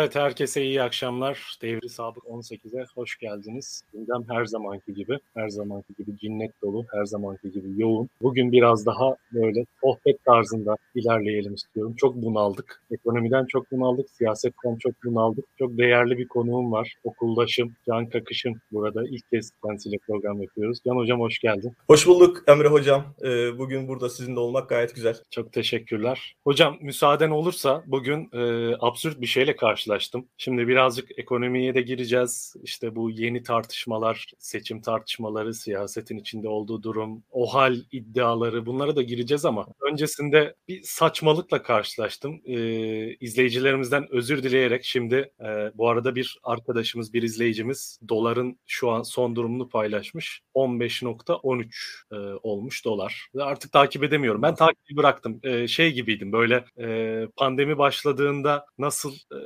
Evet herkese iyi akşamlar. Devri Sabık 18'e hoş geldiniz. Gündem her zamanki gibi, her zamanki gibi cinnet dolu, her zamanki gibi yoğun. Bugün biraz daha böyle sohbet tarzında ilerleyelim istiyorum. Çok bunaldık. Ekonomiden çok bunaldık, siyasetten çok bunaldık. Çok değerli bir konuğum var. Okuldaşım Can Kakış'ım burada. ilk kez kendisiyle program yapıyoruz. Can Hocam hoş geldin. Hoş bulduk Emre Hocam. Ee, bugün burada sizinle olmak gayet güzel. Çok teşekkürler. Hocam müsaaden olursa bugün e, absürt bir şeyle karşılaştım. Şimdi birazcık ekonomiye de gireceğiz. İşte bu yeni tartışmalar, seçim tartışmaları, siyasetin içinde olduğu durum, o hal iddiaları bunlara da gireceğiz ama öncesinde bir saçmalıkla karşılaştım. Ee, izleyicilerimizden özür dileyerek şimdi e, bu arada bir arkadaşımız, bir izleyicimiz doların şu an son durumunu paylaşmış. 15.13 e, olmuş dolar. Artık takip edemiyorum. Ben takibi bıraktım. E, şey gibiydim böyle e, pandemi başladığında nasıl e,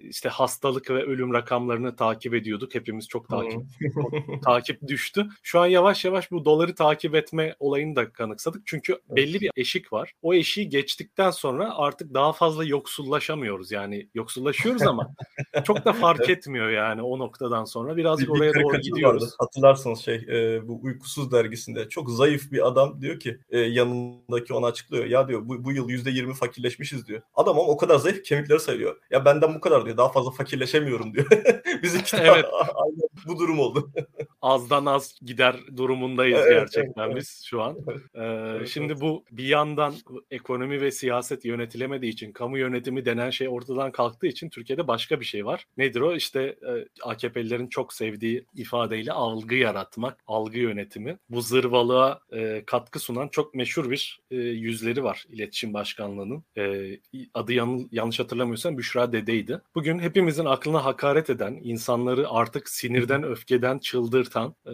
işte hastalık ve ölüm rakamlarını takip ediyorduk. Hepimiz çok takip takip düştü. Şu an yavaş yavaş bu doları takip etme olayını da kanıksadık. Çünkü belli bir eşik var. O eşiği geçtikten sonra artık daha fazla yoksullaşamıyoruz. Yani yoksullaşıyoruz ama çok da fark etmiyor yani o noktadan sonra. Birazcık bir, oraya doğru gidiyoruz. Vardı. Hatırlarsınız şey e, bu uykusuz dergisinde çok zayıf bir adam diyor ki e, yanındaki ona açıklıyor. Ya diyor bu, bu yıl %20 fakirleşmişiz diyor. Adam ama o kadar zayıf kemikleri sayıyor. Ya benden bu kadar diyor. Daha fazla fakirleşemiyorum diyor. Bizimki evet. aynı bu durum oldu. Azdan az gider durumundayız evet, gerçekten evet, biz şu an. Ee, evet, şimdi evet. bu bir yandan ekonomi ve siyaset yönetilemediği için, kamu yönetimi denen şey ortadan kalktığı için Türkiye'de başka bir şey var. Nedir o? İşte e, AKP'lilerin çok sevdiği ifadeyle algı yaratmak, algı yönetimi. Bu zırvalığa e, katkı sunan çok meşhur bir e, yüzleri var iletişim başkanlığının. E, adı yan, yanlış hatırlamıyorsam Büşra Dede'ydi. Bugün hepimizin aklına hakaret eden, insanları artık sinirden, öfkeden çıldırtan e,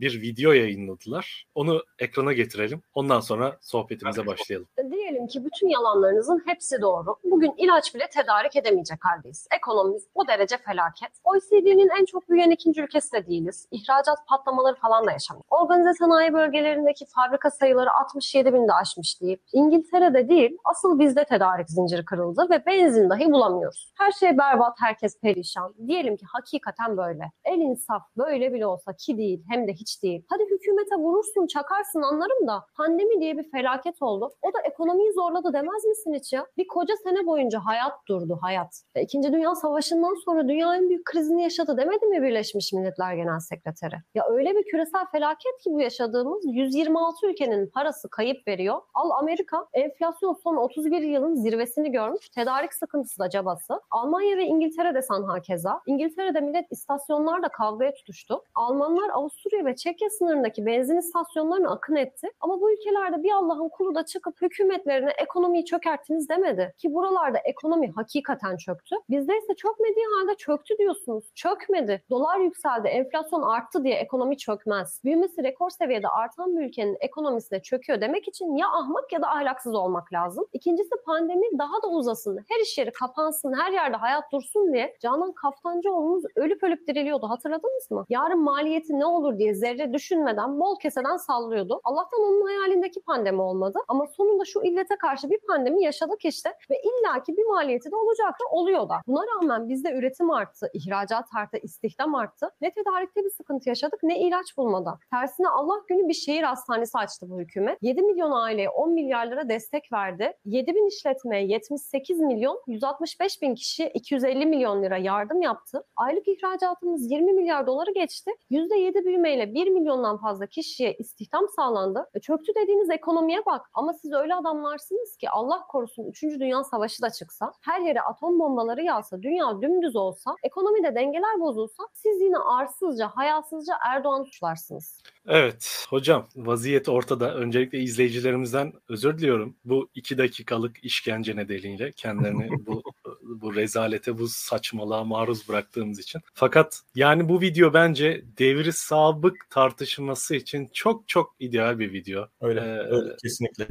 bir video yayınladılar. Onu ekrana getirelim. Ondan sonra sohbetimize başlayalım. Diyelim ki bütün yalanlarınızın hepsi doğru. Bugün ilaç bile tedarik edemeyecek haldeyiz. Ekonomimiz o derece felaket. OECD'nin en çok büyüyen ikinci ülkesi de değiliz. İhracat patlamaları falan da yaşamıyor. Organize sanayi bölgelerindeki fabrika sayıları 67 binde aşmış deyip İngiltere'de değil asıl bizde tedarik zinciri kırıldı ve benzin dahi bulamıyoruz. Her şey berbat, herkes perişan. Diyelim ki hakikaten böyle. El insaf böyle bile olsa ki değil hem de hiç değil. Hadi hükümete vurursun, çakarsın anlarım da pandemi diye bir felaket oldu. O da ekonomiyi zorladı demez misin hiç ya? Bir koca sene boyunca hayat durdu, hayat. Ve İkinci Dünya Savaşı'ndan sonra dünya en büyük krizini yaşadı demedi mi Birleşmiş Milletler Genel Sekreteri? Ya öyle bir küresel felaket ki bu yaşadığımız 126 ülkenin parası kayıp veriyor. Al Amerika enflasyon son 31 yılın zirvesini görmüş. Tedarik sıkıntısı da cabası. Almanya ve İngiltere de sanha keza. İngiltere'de millet istasyonlarda kavgaya tutuştu. Almanlar Avusturya ve Çekya sınırındaki benzin istasyonlarına akın etti. Ama bu ülkelerde bir Allah'ın kulu da çıkıp hükümetlerine ekonomiyi çökerttiniz demedi. Ki buralarda ekonomi hakikaten çöktü. Bizde ise çökmediği halde çöktü diyorsunuz. Çökmedi. Dolar yükseldi, enflasyon arttı diye ekonomi çökmez. Büyümesi rekor seviyede artan bir ülkenin ekonomisine çöküyor demek için ya ahmak ya da ahlaksız olmak lazım. İkincisi pandemi daha da uzasın. Her iş yeri kapansın, her yerde hayat dursun diye Canan Kaftancıoğlu'nuz ölüp ölüp diriliyordu. Hatırladınız mı? Yarın maliyeti ne olur diye zerre düşünmeden bol keseden sallıyordu. Allah'tan onun hayalindeki pandemi olmadı. Ama sonunda şu illete karşı bir pandemi yaşadık işte ve illaki bir maliyeti de olacaktı. Oluyor da. Buna rağmen bizde üretim arttı, ihracat arttı, istihdam arttı. Ne tedarikte bir sıkıntı yaşadık ne ilaç bulmadan. Tersine Allah günü bir şehir hastanesi açtı bu hükümet. 7 milyon aileye 10 milyar lira destek verdi. 7 bin işletmeye 78 milyon, 165 bin kişi 250 milyon lira yardım yaptı. Aylık ihracatımız 20 milyar doları geçti. %7 büyümeyle 1 milyondan fazla kişiye istihdam sağlandı. E, çöktü dediğiniz ekonomiye bak. Ama siz öyle adamlarsınız ki Allah korusun 3. Dünya Savaşı da çıksa, her yere atom bombaları yağsa, dünya dümdüz olsa, ekonomide dengeler bozulsa siz yine arsızca, hayasızca Erdoğan suçlarsınız. Evet hocam vaziyet ortada. Öncelikle izleyicilerimizden özür diliyorum. Bu iki dakikalık işkence nedeniyle kendilerini bu bu rezalete, bu saçmalığa maruz bıraktığımız için. Fakat yani bu video bence devri sabık tartışması için çok çok ideal bir video. Öyle, ee, öyle kesinlikle.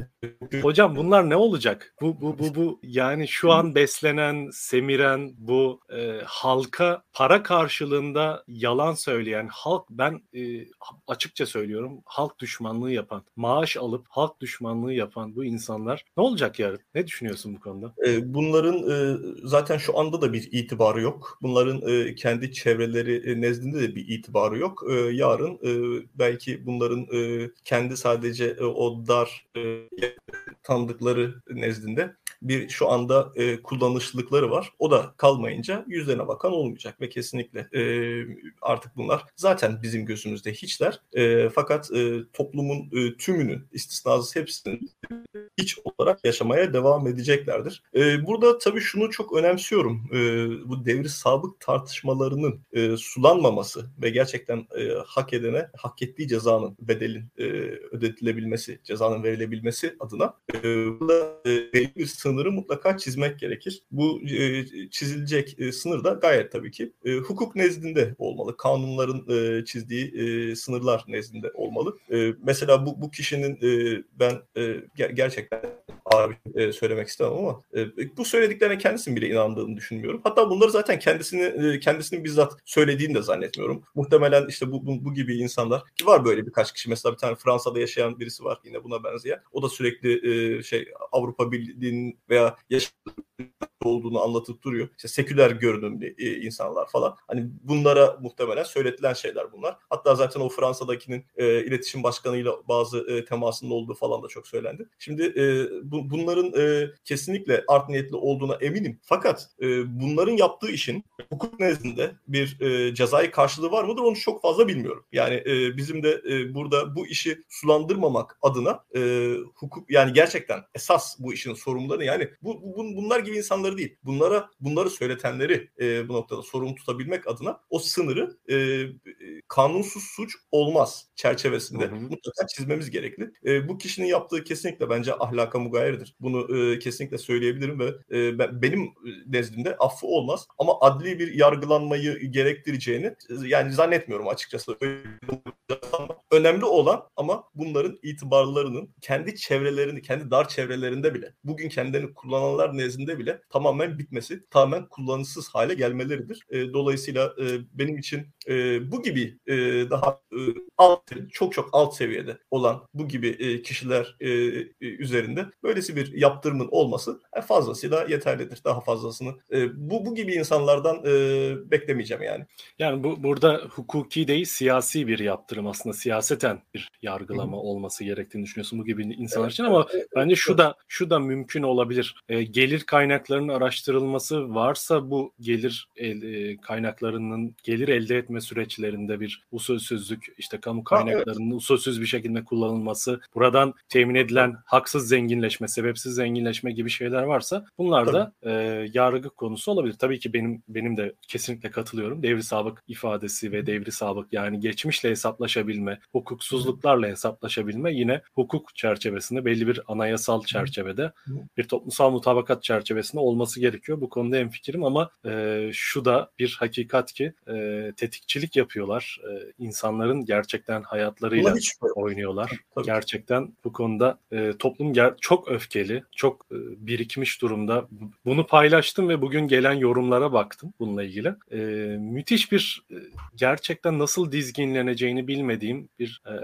Hocam bunlar ne olacak? Bu bu bu bu yani şu an beslenen, semiren bu e, halka para karşılığında yalan söyleyen halk ben e, açıkça söylüyorum halk düşmanlığı yapan, maaş alıp halk düşmanlığı yapan bu insanlar ne olacak yarın? Ne düşünüyorsun bu konuda? E, bunların e, zaten şu anda da bir itibarı yok. Bunların e, kendi çevreleri e, nezdinde de bir itibarı yok. E, yarın e, belki bunların e, kendi sadece e, o dar e, tanıdıkları nezdinde bir şu anda e, kullanışlılıkları var. O da kalmayınca yüzlerine bakan olmayacak ve kesinlikle e, artık bunlar zaten bizim gözümüzde hiçler. E, fakat e, toplumun e, tümünün istisnasız hepsinin hiç olarak yaşamaya devam edeceklerdir. E, burada tabii şunu çok önemsiyorum. E, bu devri sabık tartışmalarının e, sulanmaması ve gerçekten e, hak edene hak ettiği cezanın bedelin e, ödetilebilmesi, cezanın verilebilmesi adına e, burada e, bir sınırı mutlaka çizmek gerekir. Bu e, çizilecek e, sınır da gayet tabii ki e, hukuk nezdinde olmalı. Kanunların e, çizdiği e, sınırlar nezdinde olmalı. E, mesela bu, bu kişinin e, ben e, ger- gerçekten abi e, söylemek istemem ama e, bu söylediklerine kendisinin bile inandığını düşünmüyorum. Hatta bunları zaten kendisini e, kendisinin bizzat söylediğini de zannetmiyorum. Muhtemelen işte bu, bu, bu gibi insanlar ki var böyle birkaç kişi mesela bir tane Fransa'da yaşayan birisi var yine buna benzeyen. O da sürekli e, şey Avrupa Birliği'nin veya yaşadığı olduğunu anlatıp duruyor. İşte seküler görünümlü e, insanlar falan. Hani bunlara muhtemelen söyletilen şeyler bunlar. Hatta zaten o Fransa'dakinin e, iletişim başkanıyla bazı e, temasının olduğu falan da çok söylendi. Şimdi e, bu, bunların e, kesinlikle art niyetli olduğuna eminim. Fakat e, bunların yaptığı işin hukuk nezdinde bir e, cezai karşılığı var mıdır onu çok fazla bilmiyorum. Yani e, bizim de e, burada bu işi sulandırmamak adına e, hukuk yani gerçekten esas bu işin sorumluları yani bu, bu bunlar gibi insanları değil. Bunlara bunları söyletenleri e, bu noktada sorumlu tutabilmek adına o sınırı e, kanunsuz suç olmaz çerçevesinde hı hı. mutlaka çizmemiz gerekli. E, bu kişinin yaptığı kesinlikle bence ahlaka mugayirdir. Bunu e, kesinlikle söyleyebilirim ve e, ben, benim nezdimde affı olmaz ama adli bir yargılanmayı gerektireceğini yani zannetmiyorum açıkçası. Önemli olan ama bunların itibarlarının kendi çevrelerini, kendi dar çevrelerinde bile, bugün kendilerini kullananlar nezdinde bile tamamen bitmesi, tamamen kullanışsız hale gelmeleridir. E, dolayısıyla e, benim için e, bu gibi e, daha e, alt, çok çok alt seviyede olan bu gibi e, kişiler e, üzerinde böylesi bir yaptırımın olması e, fazlasıyla yeterlidir. Daha fazlasını e, bu bu gibi insanlardan e, beklemeyeceğim yani. Yani bu burada hukuki değil siyasi bir yaptırım aslında siyaseten bir yargılama Hı-hı. olması gerektiğini düşünüyorsun bu gibi insanlar evet, için ama evet, bence şu da şu da mümkün olabilir. E, gelir kaynaklarının araştırılması varsa bu gelir el, e, kaynaklarının gelir elde etme süreçlerinde bir usulsüzlük işte kamu kaynaklarının evet. usulsüz bir şekilde kullanılması, buradan temin edilen haksız zenginleşme, sebepsiz zenginleşme gibi şeyler varsa bunlar da e, yargı konusu olabilir. Tabii ki benim benim de kesinlikle katılıyorum. Devri sabık ifadesi ve devri sabık yani geçmişle hesaplaşabilme, hukuksuzluklarla hesaplaşabilme yine hukuk çerçevesinde belli bir anayasal çerçevede bir toplumsal mutabakat çerçevesinde olması gerekiyor. Bu konuda en fikrim ama e, şu da bir hakikat ki e, tetikçilik yapıyorlar. E, insanların gerçekten hayatlarıyla oynuyorlar. Tabii. Gerçekten bu konuda e, toplum ger- çok öfkeli, çok e, birikmiş durumda. Bunu paylaştım ve bugün gelen yorumlara baktım bununla ilgili. E, müthiş bir e, gerçekten nasıl dizginleneceğini bilmediğim bir e,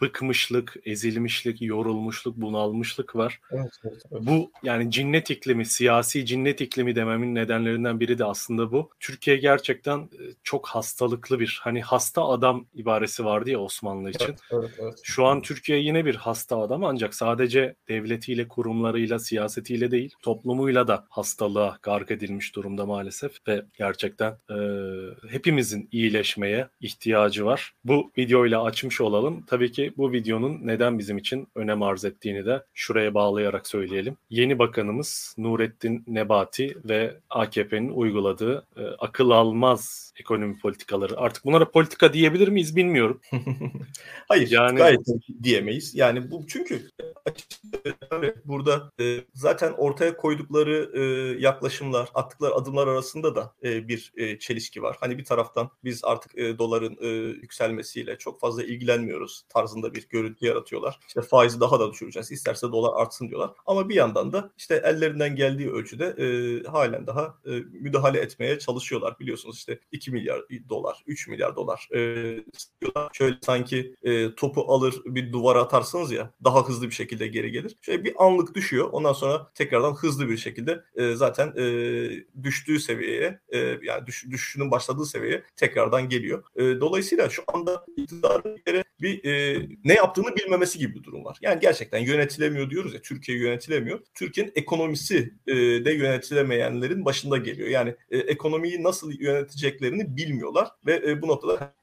bıkmışlık, ezilmişlik, yorulmuşluk, bunalmışlık var. Evet, evet, evet. Bu yani cinnet iklimi, siyasi cinnet iklimi dememin nedenlerinden biri de aslında bu. Türkiye gerçekten e, çok hastalıklı bir hani hasta adam ibaresi vardı ya Osmanlı için. Evet, evet, evet. Şu an Türkiye yine bir hasta adam ancak sadece devletiyle, kurumlarıyla, siyasetiyle değil toplumuyla da hastalığa gark edilmiş durumda maalesef ve gerçekten e, hepimizin iyileşmeye ihtiyacı var. Bu videoyla açmış olalım. Tabii ki bu videonun neden bizim için önem arz ettiğini de şuraya bağlayarak söyleyelim. Yeni bakanımız Nurettin Nebati ve AKP'nin uyguladığı e, akıl almaz ekonomi politikaları. Artık bunlara politika diyebilir miyiz bilmiyorum. Hayır, yani gayet diyemeyiz. Yani bu çünkü burada e, zaten ortaya koydukları e, yaklaşımlar, attıkları adımlar arasında da e, bir e, çelişki var. Hani bir taraftan biz artık e, doların e, yükselmesiyle çok fazla ilgilenmiyoruz tarzında bir görüntü yaratıyorlar. İşte faizi daha da düşüreceğiz. İsterse dolar artsın diyorlar. Ama bir yandan da işte ellerinden geldiği ölçüde e, halen daha e, müdahale etmeye çalışıyorlar. Biliyorsunuz işte 2 milyar dolar, 3 milyar dolar e, şöyle sanki e, topu alır bir duvara atarsınız ya daha hızlı bir şekilde geri gelir. Şöyle bir anlık düşüyor. Ondan sonra tekrardan hızlı bir şekilde e, zaten e, düştüğü seviyeye e, yani düş, düşüşünün başladığı seviyeye tekrardan geliyor. E, dolayısıyla şu anda iktidarın bir e, ne yaptığını bilmemesi gibi bir durum var. Yani gerçekten yönetilemiyor diyoruz ya Türkiye yönetilemiyor. Türkiye'nin ekonomisi e, de yönetilemeyenlerin başında geliyor. Yani e, ekonomiyi nasıl yöneteceklerini bilmiyorlar ve e, bu noktada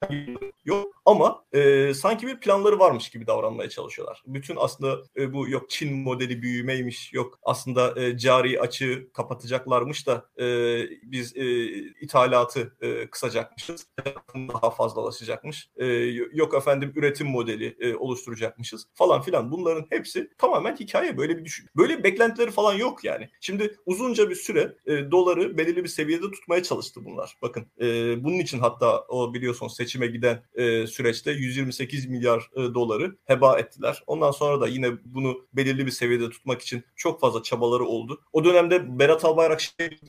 yok ama e, sanki bir planları varmış gibi davranmaya çalışıyorlar. Bütün aslında e, bu yok Çin modeli büyümeymiş, yok aslında e, cari açı kapatacaklarmış da e, biz e, ithalatı e, kısacakmışız, daha fazlalaşacakmış. E, yok efendim üretim modeli e, oluşturacakmışız falan filan. Bunların hepsi tamamen hikaye. Böyle bir düşün. Böyle beklentileri falan yok yani. Şimdi uzunca bir süre e, doları belirli bir seviyede tutmaya çalıştı bunlar. Bakın e, bunun için hatta o biliyorsunuz seçime giden e, süreçte 128 milyar e, doları heba ettiler. Ondan sonra da yine bunu belirli bir seviyede tutmak için çok fazla çabaları oldu. O dönemde Berat Albayrak şey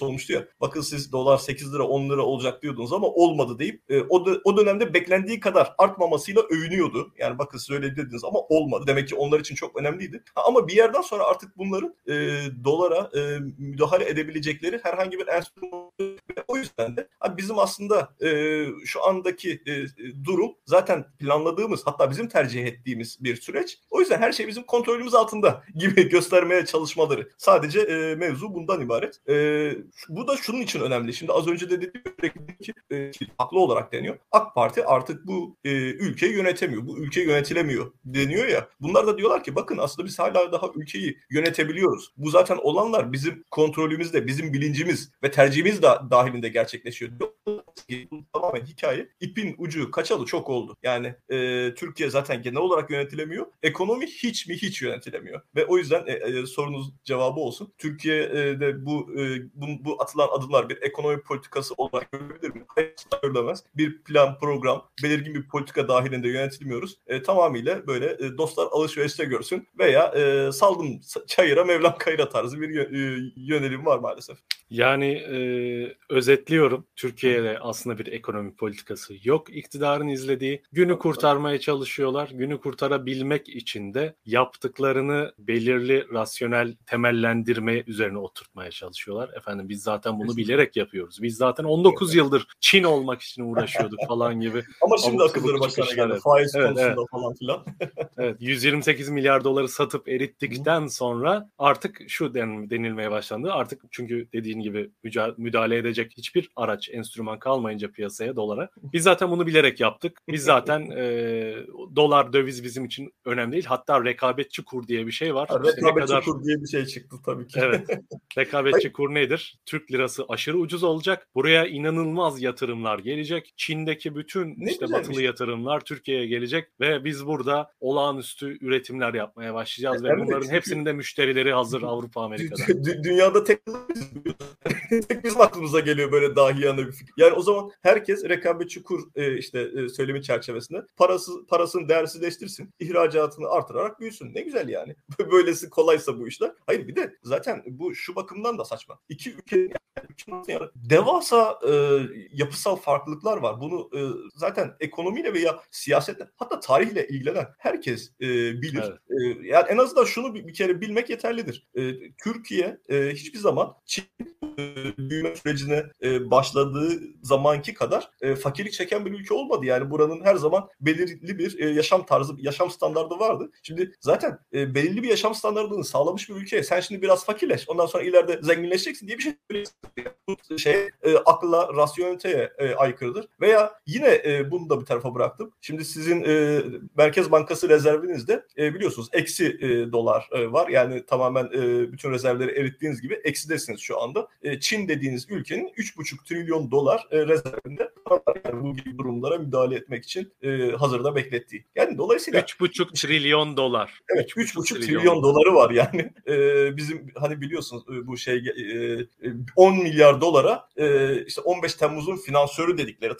olmuştu ya. Bakın siz dolar 8 lira 10 lira olacak diyordunuz ama olmadı deyip e, o, da, o dönemde beklendiği kadar artmamasıyla övünüyordu. Yani bakın siz öyle dediniz ama olmadı. Demek ki onlar için çok önemliydi. Ha, ama bir yerden sonra artık bunların e, dolara e, müdahale edebilecekleri herhangi bir enstrüman o yüzden de bizim aslında e, şu andaki e, durum zaten planladığımız hatta bizim tercih ettiğimiz bir süreç. O yüzden her şey bizim kontrolümüz altında gibi göstermeye çalışmaları. Sadece e, mevzu bundan ibaret. E, bu da şunun için önemli. Şimdi az önce de dedim ki, e, haklı olarak deniyor. AK Parti artık bu e, ülkeyi yönetemiyor. Bu ülke yönetilemiyor deniyor ya. Bunlar da diyorlar ki bakın aslında biz hala daha ülkeyi yönetebiliyoruz. Bu zaten olanlar bizim kontrolümüzde, bizim bilincimiz ve tercihimiz de dahilinde gerçekleşiyor. Tamamen hikaye. İpin ucu kaçalı çok oldu. Yani e, Türkiye zaten genel olarak yönetilemiyor. Ekonomi hiç mi hiç yönetilemiyor. Ve o yüzden e, e, sorunuz cevabı olsun. Türkiye'de bu, e, bu bu atılan adımlar bir ekonomi politikası olarak görülebilir mi? Hayır, görülemez. Bir plan, program, belirgin bir politika dahilinde yönetilmiyoruz. E, tamamıyla böyle e, dostlar alışverişte görsün veya e, saldım çayıra Mevlam kayıra tarzı bir e, yönelim var maalesef. Yani e, özetliyorum. Türkiye'de aslında bir ekonomi politikası yok. İktidarın izlediği günü kurtarmaya çalışıyorlar. Günü kurtarabilmek için de yaptıklarını belirli rasyonel temellendirme üzerine oturtmaya çalışıyorlar. Efendim biz zaten bunu bilerek yapıyoruz. Biz zaten 19 yıldır Çin olmak için uğraşıyorduk falan gibi. Ama şimdi akılları başına geldi. Faiz evet, konusunda evet. falan filan. evet 128 milyar doları satıp erittikten sonra artık şu denilmeye başlandı. Artık çünkü dediğin gibi müdahale edecek hiçbir araç, enstrüman kalmayınca piyasaya dolara. Biz zaten bunu bilerek yaptık. Biz zaten e, dolar döviz bizim için önemli değil. Hatta rekabetçi kur diye bir şey var. Ha, rekabetçi kadar... kur diye bir şey çıktı tabii ki. Evet. Rekabetçi kur nedir? Türk lirası aşırı ucuz olacak. Buraya inanılmaz yatırımlar gelecek. Çin'deki bütün ne işte batılı şey. yatırımlar Türkiye'ye gelecek ve biz burada olağanüstü üretimler yapmaya başlayacağız ve bunların çünkü... hepsinin de müşterileri hazır Avrupa Amerika'da. Dünyada tek tek bizim aklımıza geliyor böyle dahiyane bir fikir. Yani o zaman herkes rekabetçi kur e, işte e, söylemi çerçevesinde parası parasını değersizleştirsin, ihracatını artırarak büyüsün. Ne güzel yani. Böylesi kolaysa bu işler. Hayır bir de zaten bu şu bakımdan da saçma. İki ülkenin yani, devasa e, yapısal farklılıklar var. Bunu e, zaten ekonomiyle veya siyasetle hatta tarihle ilgilenen herkes e, bilir. Evet. E, yani en azından şunu bir, bir kere bilmek yeterlidir. E, Türkiye e, hiçbir zaman Çin büyüme sürecine e, başladığı zamanki kadar e, fakirlik çeken bir ülke olmadı. Yani buranın her zaman belirli bir e, yaşam tarzı, yaşam standardı vardı. Şimdi zaten e, belirli bir yaşam standartını sağlamış bir ülkeye sen şimdi biraz fakirleş, ondan sonra ileride zenginleşeceksin diye bir şey bu şey e, akla, rasyoneliteye e, aykırıdır. Veya yine e, bunu da bir tarafa bıraktım. Şimdi sizin e, Merkez Bankası rezervinizde e, biliyorsunuz eksi e, dolar e, var. Yani tamamen e, bütün rezervleri erittiğiniz gibi eksidesiniz şu anda. E, Çin dediğiniz ülkenin 3,5 trilyon dolar e, rezervinde yani bu gibi durumlara müdahale etmek için e, hazırda beklettiği. Yani dolayısıyla 3,5 trilyon dolar. Evet 3,5 trilyon, trilyon doları var yani. E, bizim hani biliyorsunuz e, bu şey e, 10 milyar dolara e, işte 15 Temmuz'un finansörü dedikleri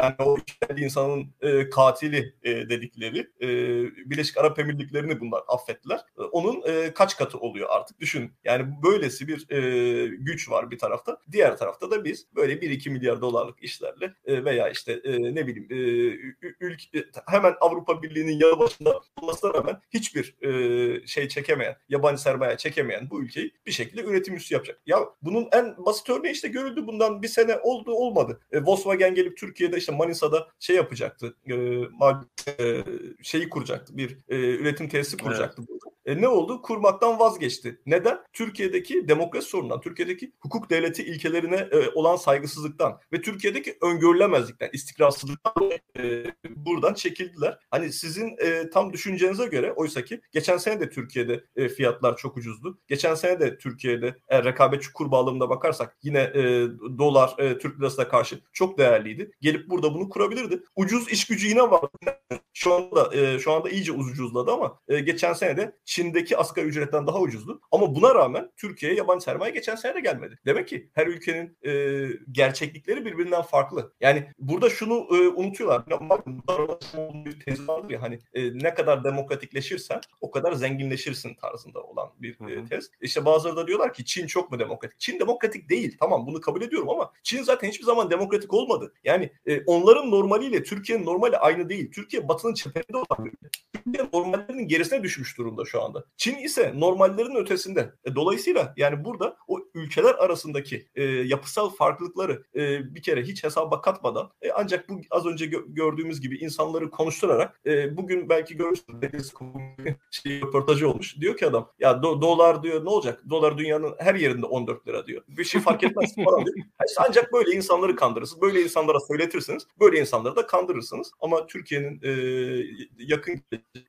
yani o kendi insanın e, katili e, dedikleri e, Birleşik Arap Emirlikleri'ni bunlar affettiler. E, onun e, kaç katı oluyor artık düşün. Yani böylesi bir e, güç var bir tarafta. Diğer tarafta da biz böyle 1-2 milyar dolarlık işlerle e, veya işte e, ne bileyim e, ülke, hemen Avrupa Birliği'nin yanı başında olmasına rağmen hiçbir e, şey çekemeyen, yabancı sermaye çekemeyen bu ülkeyi bir şekilde üretim üssü yapacak. Ya bunun en basit örneği işte görüldü bundan bir sene oldu olmadı. E, Volkswagen gelip Türkiye'de işte Manisa'da şey yapacaktı. E, e, şeyi kuracaktı. Bir e, üretim tesisi kuracaktı. Evet. E, ne oldu? Kurmaktan vazgeçti. Neden? Türkiye'deki demokrasi sorunundan, Türkiye'deki hukuk devleti ilkelerine e, olan saygısızlıktan ve Türkiye'deki öngörülemezlikten, istikrarsızlıktan e, buradan çekildiler. Hani sizin e, tam düşüncenize göre oysa ki geçen sene de Türkiye'de fiyatlar çok ucuzdu. Geçen sene de Türkiye'de e, rekabetçi kur bağlamında bakarsak yine dolar Türk lirasına karşı çok değerliydi. Gelip burada bunu kurabilirdi. Ucuz iş gücü yine var. Şu anda şu anda iyice ucuzladı ama geçen sene de Çin'deki asgari ücretten daha ucuzdu. Ama buna rağmen Türkiye'ye yabancı sermaye geçen sene de gelmedi. Demek ki her ülkenin e, gerçeklikleri birbirinden farklı. Yani burada şunu e, unutuyorlar. bir tez vardır ya hani e, ne kadar demokratikleşirsen o kadar zenginleşirsin tarzında olan bir e, tez. İşte bazıları da diyorlar ki Çin çok mu demokratik? Çin demokratik değil. Tamam bunu kabul ediyorum ama Çin zaten hiçbir zaman demokratik olmadı. Yani e, onların normaliyle Türkiye'nin normali aynı değil. Türkiye batının çeperinde olan bir ülke. Türkiye normallerinin gerisine düşmüş durumda şu anda. Çin ise normallerin ötesinde. E, dolayısıyla yani burada o ülkeler arasındaki e, yapısal farklılıkları e, bir kere hiç hesaba katmadan e, ancak bu az önce gö- gördüğümüz gibi insanları konuşturarak e, bugün belki görürsünüz şey, röportajı olmuş. Diyor ki adam ya do- dolar diyor ne olacak? Dolar dünyanın her yerinde 14 lira diyor. Bir şey fark etmez falan diyor. ancak böyle insanları kandırırsınız. Böyle insanlara söyletirsiniz. Böyle insanları da kandırırsınız. Ama Türkiye'nin e, yakın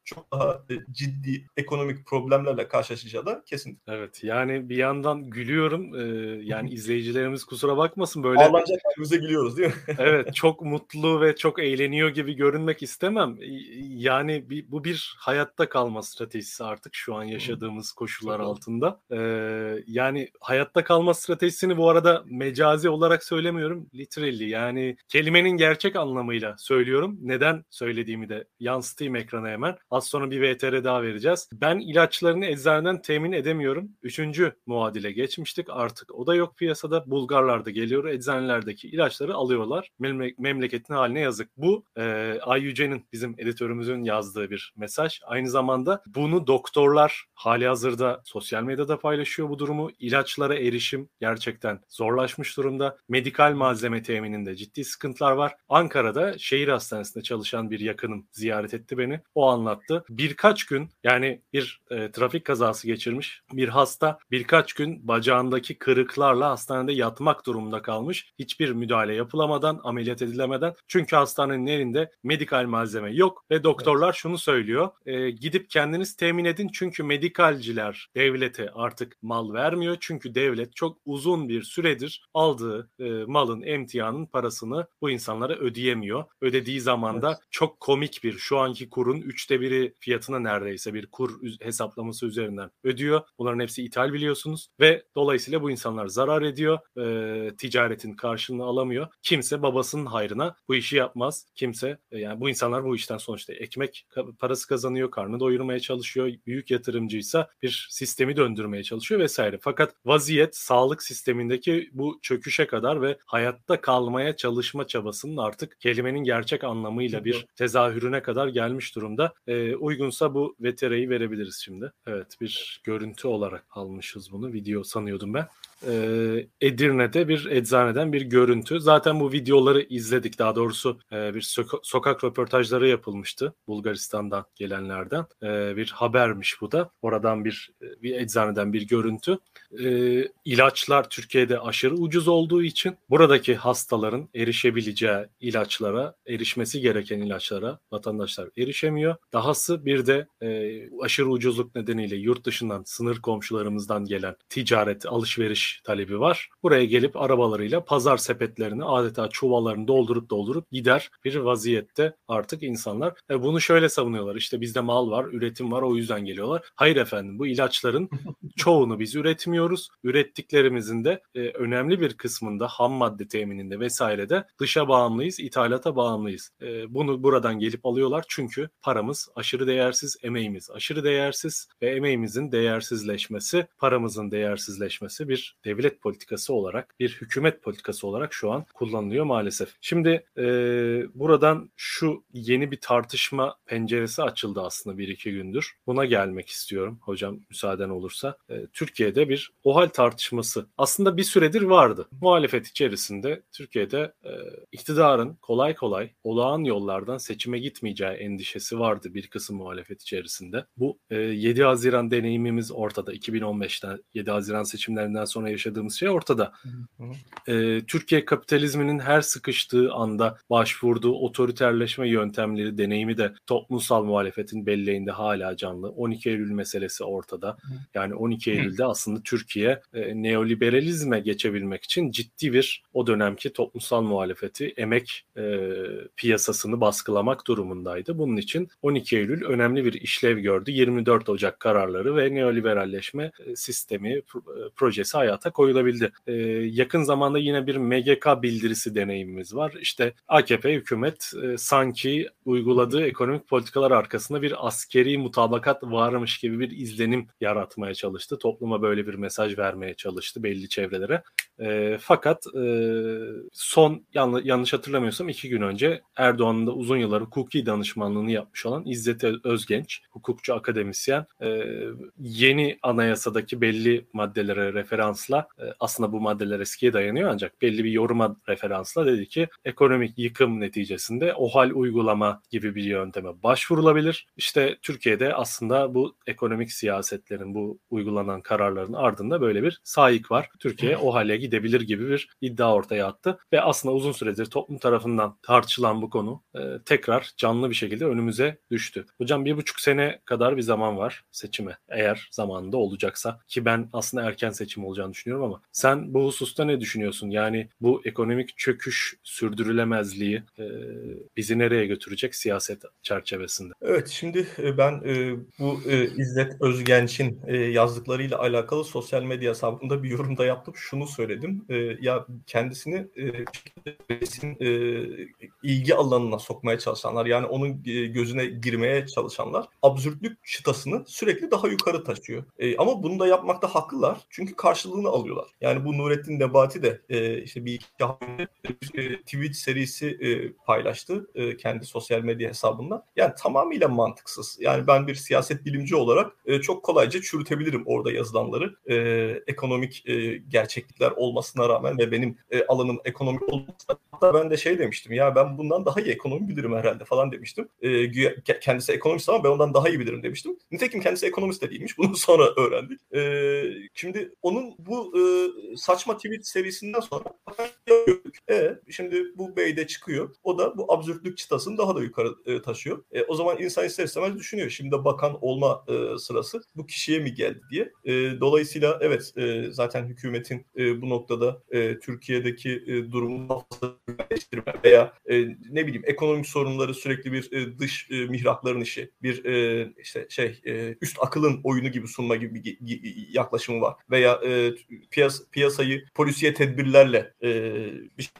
çok daha e, ciddi ekonomik problemlerle karşılaşacağı da kesin. Evet yani bir yandan gülüyorum. Ee, yani izleyicilerimiz kusura bakmasın böyle. Ağlanacak halimize gülüyoruz değil mi? evet çok mutlu ve çok eğleniyor gibi görünmek istemem. Yani bir, bu bir hayatta kalma stratejisi artık şu an yaşadığımız koşullar altında. Ee, yani hayatta kalma stratejisini bu arada mecazi olarak söylemiyorum. Literally yani kelimenin gerçek anlamıyla söylüyorum. Neden söylediğimi de yansıtayım ekrana hemen. Az sonra bir VTR daha vereceğiz. Ben ilaçlarını eczaneden temin edemiyorum. Üçüncü muadile geçmiştik. Artık o da yok piyasada. Bulgarlar da geliyor. Eczanelerdeki ilaçları alıyorlar. Memle- memleketin haline yazık. Bu e, Yüce'nin bizim editörümüzün yazdığı bir mesaj. Aynı zamanda bunu doktorlar hali hazırda sosyal medyada paylaşıyor bu durumu. İlaçlara erişim gerçekten zorlaşmış durumda. Medikal malzeme temininde ciddi sıkıntılar var. Ankara'da şehir hastanesinde çalışan bir yakınım ziyaret etti beni. O anlattı. Birkaç gün yani bir e, trafik kazası geçirmiş bir hasta birkaç gün bacağındaki kırıklarla hastanede yatmak durumunda kalmış. Hiçbir müdahale yapılamadan, ameliyat edilemeden. Çünkü hastanenin elinde medikal malzeme yok ve doktorlar evet. şunu söylüyor. E, gidip kendiniz temin edin çünkü medikalciler devlete artık mal vermiyor. Çünkü devlet çok uzun bir süredir aldığı e, malın, emtianın parasını bu insanlara ödeyemiyor. Ödediği zaman da evet. çok komik bir şu anki kurun üçte biri fiyatına neredeyse bir kur hesaplaması üzerinden ödüyor. Bunların hepsi ithal biliyorsunuz ve dolayısıyla bu insanlar zarar ediyor. E, ticaretin karşılığını alamıyor. Kimse babasının hayrına bu işi yapmaz. Kimse e, yani bu insanlar bu işten sonuçta ekmek parası kazanıyor, karnı doyurmaya çalışıyor. Büyük yatırımcıysa bir sistemi döndürmeye çalışıyor vesaire. Fakat vaziyet sağlık sistemindeki bu çöküşe kadar ve hayatta kalmaya çalışma çabasının artık kelimenin gerçek anlamıyla bir tezahürüne kadar gelmiş durumda. E, uygunsa bu vetereyi verebiliriz şimdi. Evet bir görüntü olarak almışız bunu. Video sanıyordum ben e, Edirne'de bir eczaneden bir görüntü. Zaten bu videoları izledik daha doğrusu e, bir soka- sokak röportajları yapılmıştı Bulgaristan'dan gelenlerden. E, bir habermiş bu da. Oradan bir bir eczaneden bir görüntü. E, ilaçlar Türkiye'de aşırı ucuz olduğu için buradaki hastaların erişebileceği ilaçlara, erişmesi gereken ilaçlara vatandaşlar erişemiyor. Dahası bir de e, aşırı ucuzluk nedeniyle yurt dışından, sınır komşularımızdan gelen ticaret, alışveriş talebi var. Buraya gelip arabalarıyla pazar sepetlerini adeta çuvallarını doldurup doldurup gider bir vaziyette artık insanlar. E bunu şöyle savunuyorlar işte bizde mal var, üretim var o yüzden geliyorlar. Hayır efendim bu ilaçların çoğunu biz üretmiyoruz. Ürettiklerimizin de e, önemli bir kısmında ham madde temininde vesairede dışa bağımlıyız, ithalata bağımlıyız. E, bunu buradan gelip alıyorlar çünkü paramız aşırı değersiz, emeğimiz aşırı değersiz ve emeğimizin değersizleşmesi, paramızın değersizleşmesi bir devlet politikası olarak, bir hükümet politikası olarak şu an kullanılıyor maalesef. Şimdi e, buradan şu yeni bir tartışma penceresi açıldı aslında bir iki gündür. Buna gelmek istiyorum hocam müsaaden olursa. E, Türkiye'de bir OHAL tartışması aslında bir süredir vardı. Muhalefet içerisinde Türkiye'de e, iktidarın kolay kolay olağan yollardan seçime gitmeyeceği endişesi vardı bir kısım muhalefet içerisinde. Bu e, 7 Haziran deneyimimiz ortada. 2015'ten 7 Haziran seçimlerinden sonra yaşadığımız şey ortada. E, Türkiye kapitalizminin her sıkıştığı anda başvurduğu otoriterleşme yöntemleri deneyimi de toplumsal muhalefetin belleğinde hala canlı. 12 Eylül meselesi ortada. Yani 12 Eylül'de aslında Türkiye e, neoliberalizme geçebilmek için ciddi bir o dönemki toplumsal muhalefeti emek e, piyasasını baskılamak durumundaydı. Bunun için 12 Eylül önemli bir işlev gördü. 24 Ocak kararları ve neoliberalleşme e, sistemi, e, projesi hayata koyulabildi. E, yakın zamanda yine bir MGK bildirisi deneyimimiz var. İşte AKP hükümet e, sanki uyguladığı ekonomik politikalar arkasında bir askeri mutabakat varmış gibi bir izlenim yaratmaya çalıştı. Topluma böyle bir mesaj vermeye çalıştı belli çevrelere. E, fakat e, son yanlış, yanlış hatırlamıyorsam iki gün önce Erdoğan'ın da uzun yıllar hukuki danışmanlığını yapmış olan İzzet Özgenç, hukukçu akademisyen, e, yeni anayasadaki belli maddelere referansla e, aslında bu maddeler eskiye dayanıyor ancak belli bir yoruma referansla dedi ki ekonomik yıkım neticesinde OHAL uygulama gibi bir yönteme başvurulabilir. İşte Türkiye'de aslında bu ekonomik siyasetlerin bu uygulanan kararların ardında böyle bir sahik var. Türkiye OHAL'e gidebilir gibi bir iddia ortaya attı ve aslında uzun süredir toplum tarafından tartışılan bu konu e, tekrar canlı bir şekilde önümüze düştü. Hocam bir buçuk sene kadar bir zaman var seçime eğer zamanında olacaksa ki ben aslında erken seçim olacağını düşünüyorum ama sen bu hususta ne düşünüyorsun? Yani bu ekonomik çöküş sürdürülemezliği e, bizi nereye götürecek siyaset çerçevesinde? Evet şimdi e, ben e, bu e, İzzet Özgenç'in e, yazdıklarıyla alakalı sosyal medya hesabında bir yorumda yaptım. Şunu söyledim. E, ya kendisini e, e, ilgi alanına sokmaya çalışanlar yani onun e, gözüne girmeye çalışanlar absürtlük çıtasını sürekli daha yukarı taşıyor. E, ama bunu da yapmakta haklılar. Çünkü karşılığını alıyorlar. Yani bu Nurettin Nebati de e, işte bir iki e, tweet serisi e, paylaştı e, kendi sosyal medya hesabından. Yani tamamıyla mantıksız. Yani ben bir siyaset bilimci olarak e, çok kolayca çürütebilirim orada yazılanları. E, ekonomik e, gerçeklikler olmasına rağmen ve benim e, alanım ekonomik olmasına hatta ben de şey demiştim ya ben bundan daha iyi ekonomi bilirim herhalde falan demiştim. E, kendisi ekonomist ama ben ondan daha iyi bilirim demiştim. Nitekim kendisi ekonomist de değilmiş. Bunu sonra öğrendik. E, şimdi onun bu e, saçma tweet serisinden sonra. E, şimdi bu bey de çıkıyor. O da bu absürtlük çıtasını daha da yukarı e, taşıyor. E, o zaman insan ister istemez düşünüyor. Şimdi bakan olma e, sırası bu kişiye mi geldi diye. E, dolayısıyla evet e, zaten hükümetin e, bu noktada e, Türkiye'deki e, durumu veya e, ne bileyim ekonomik sorunları sürekli bir e, dış e, mihrakların işi, bir e, işte şey e, üst akılın oyunu gibi sunma gibi bir yaklaşımı var. Veya e, piyas piyasayı polisiye tedbirlerle e, bir şey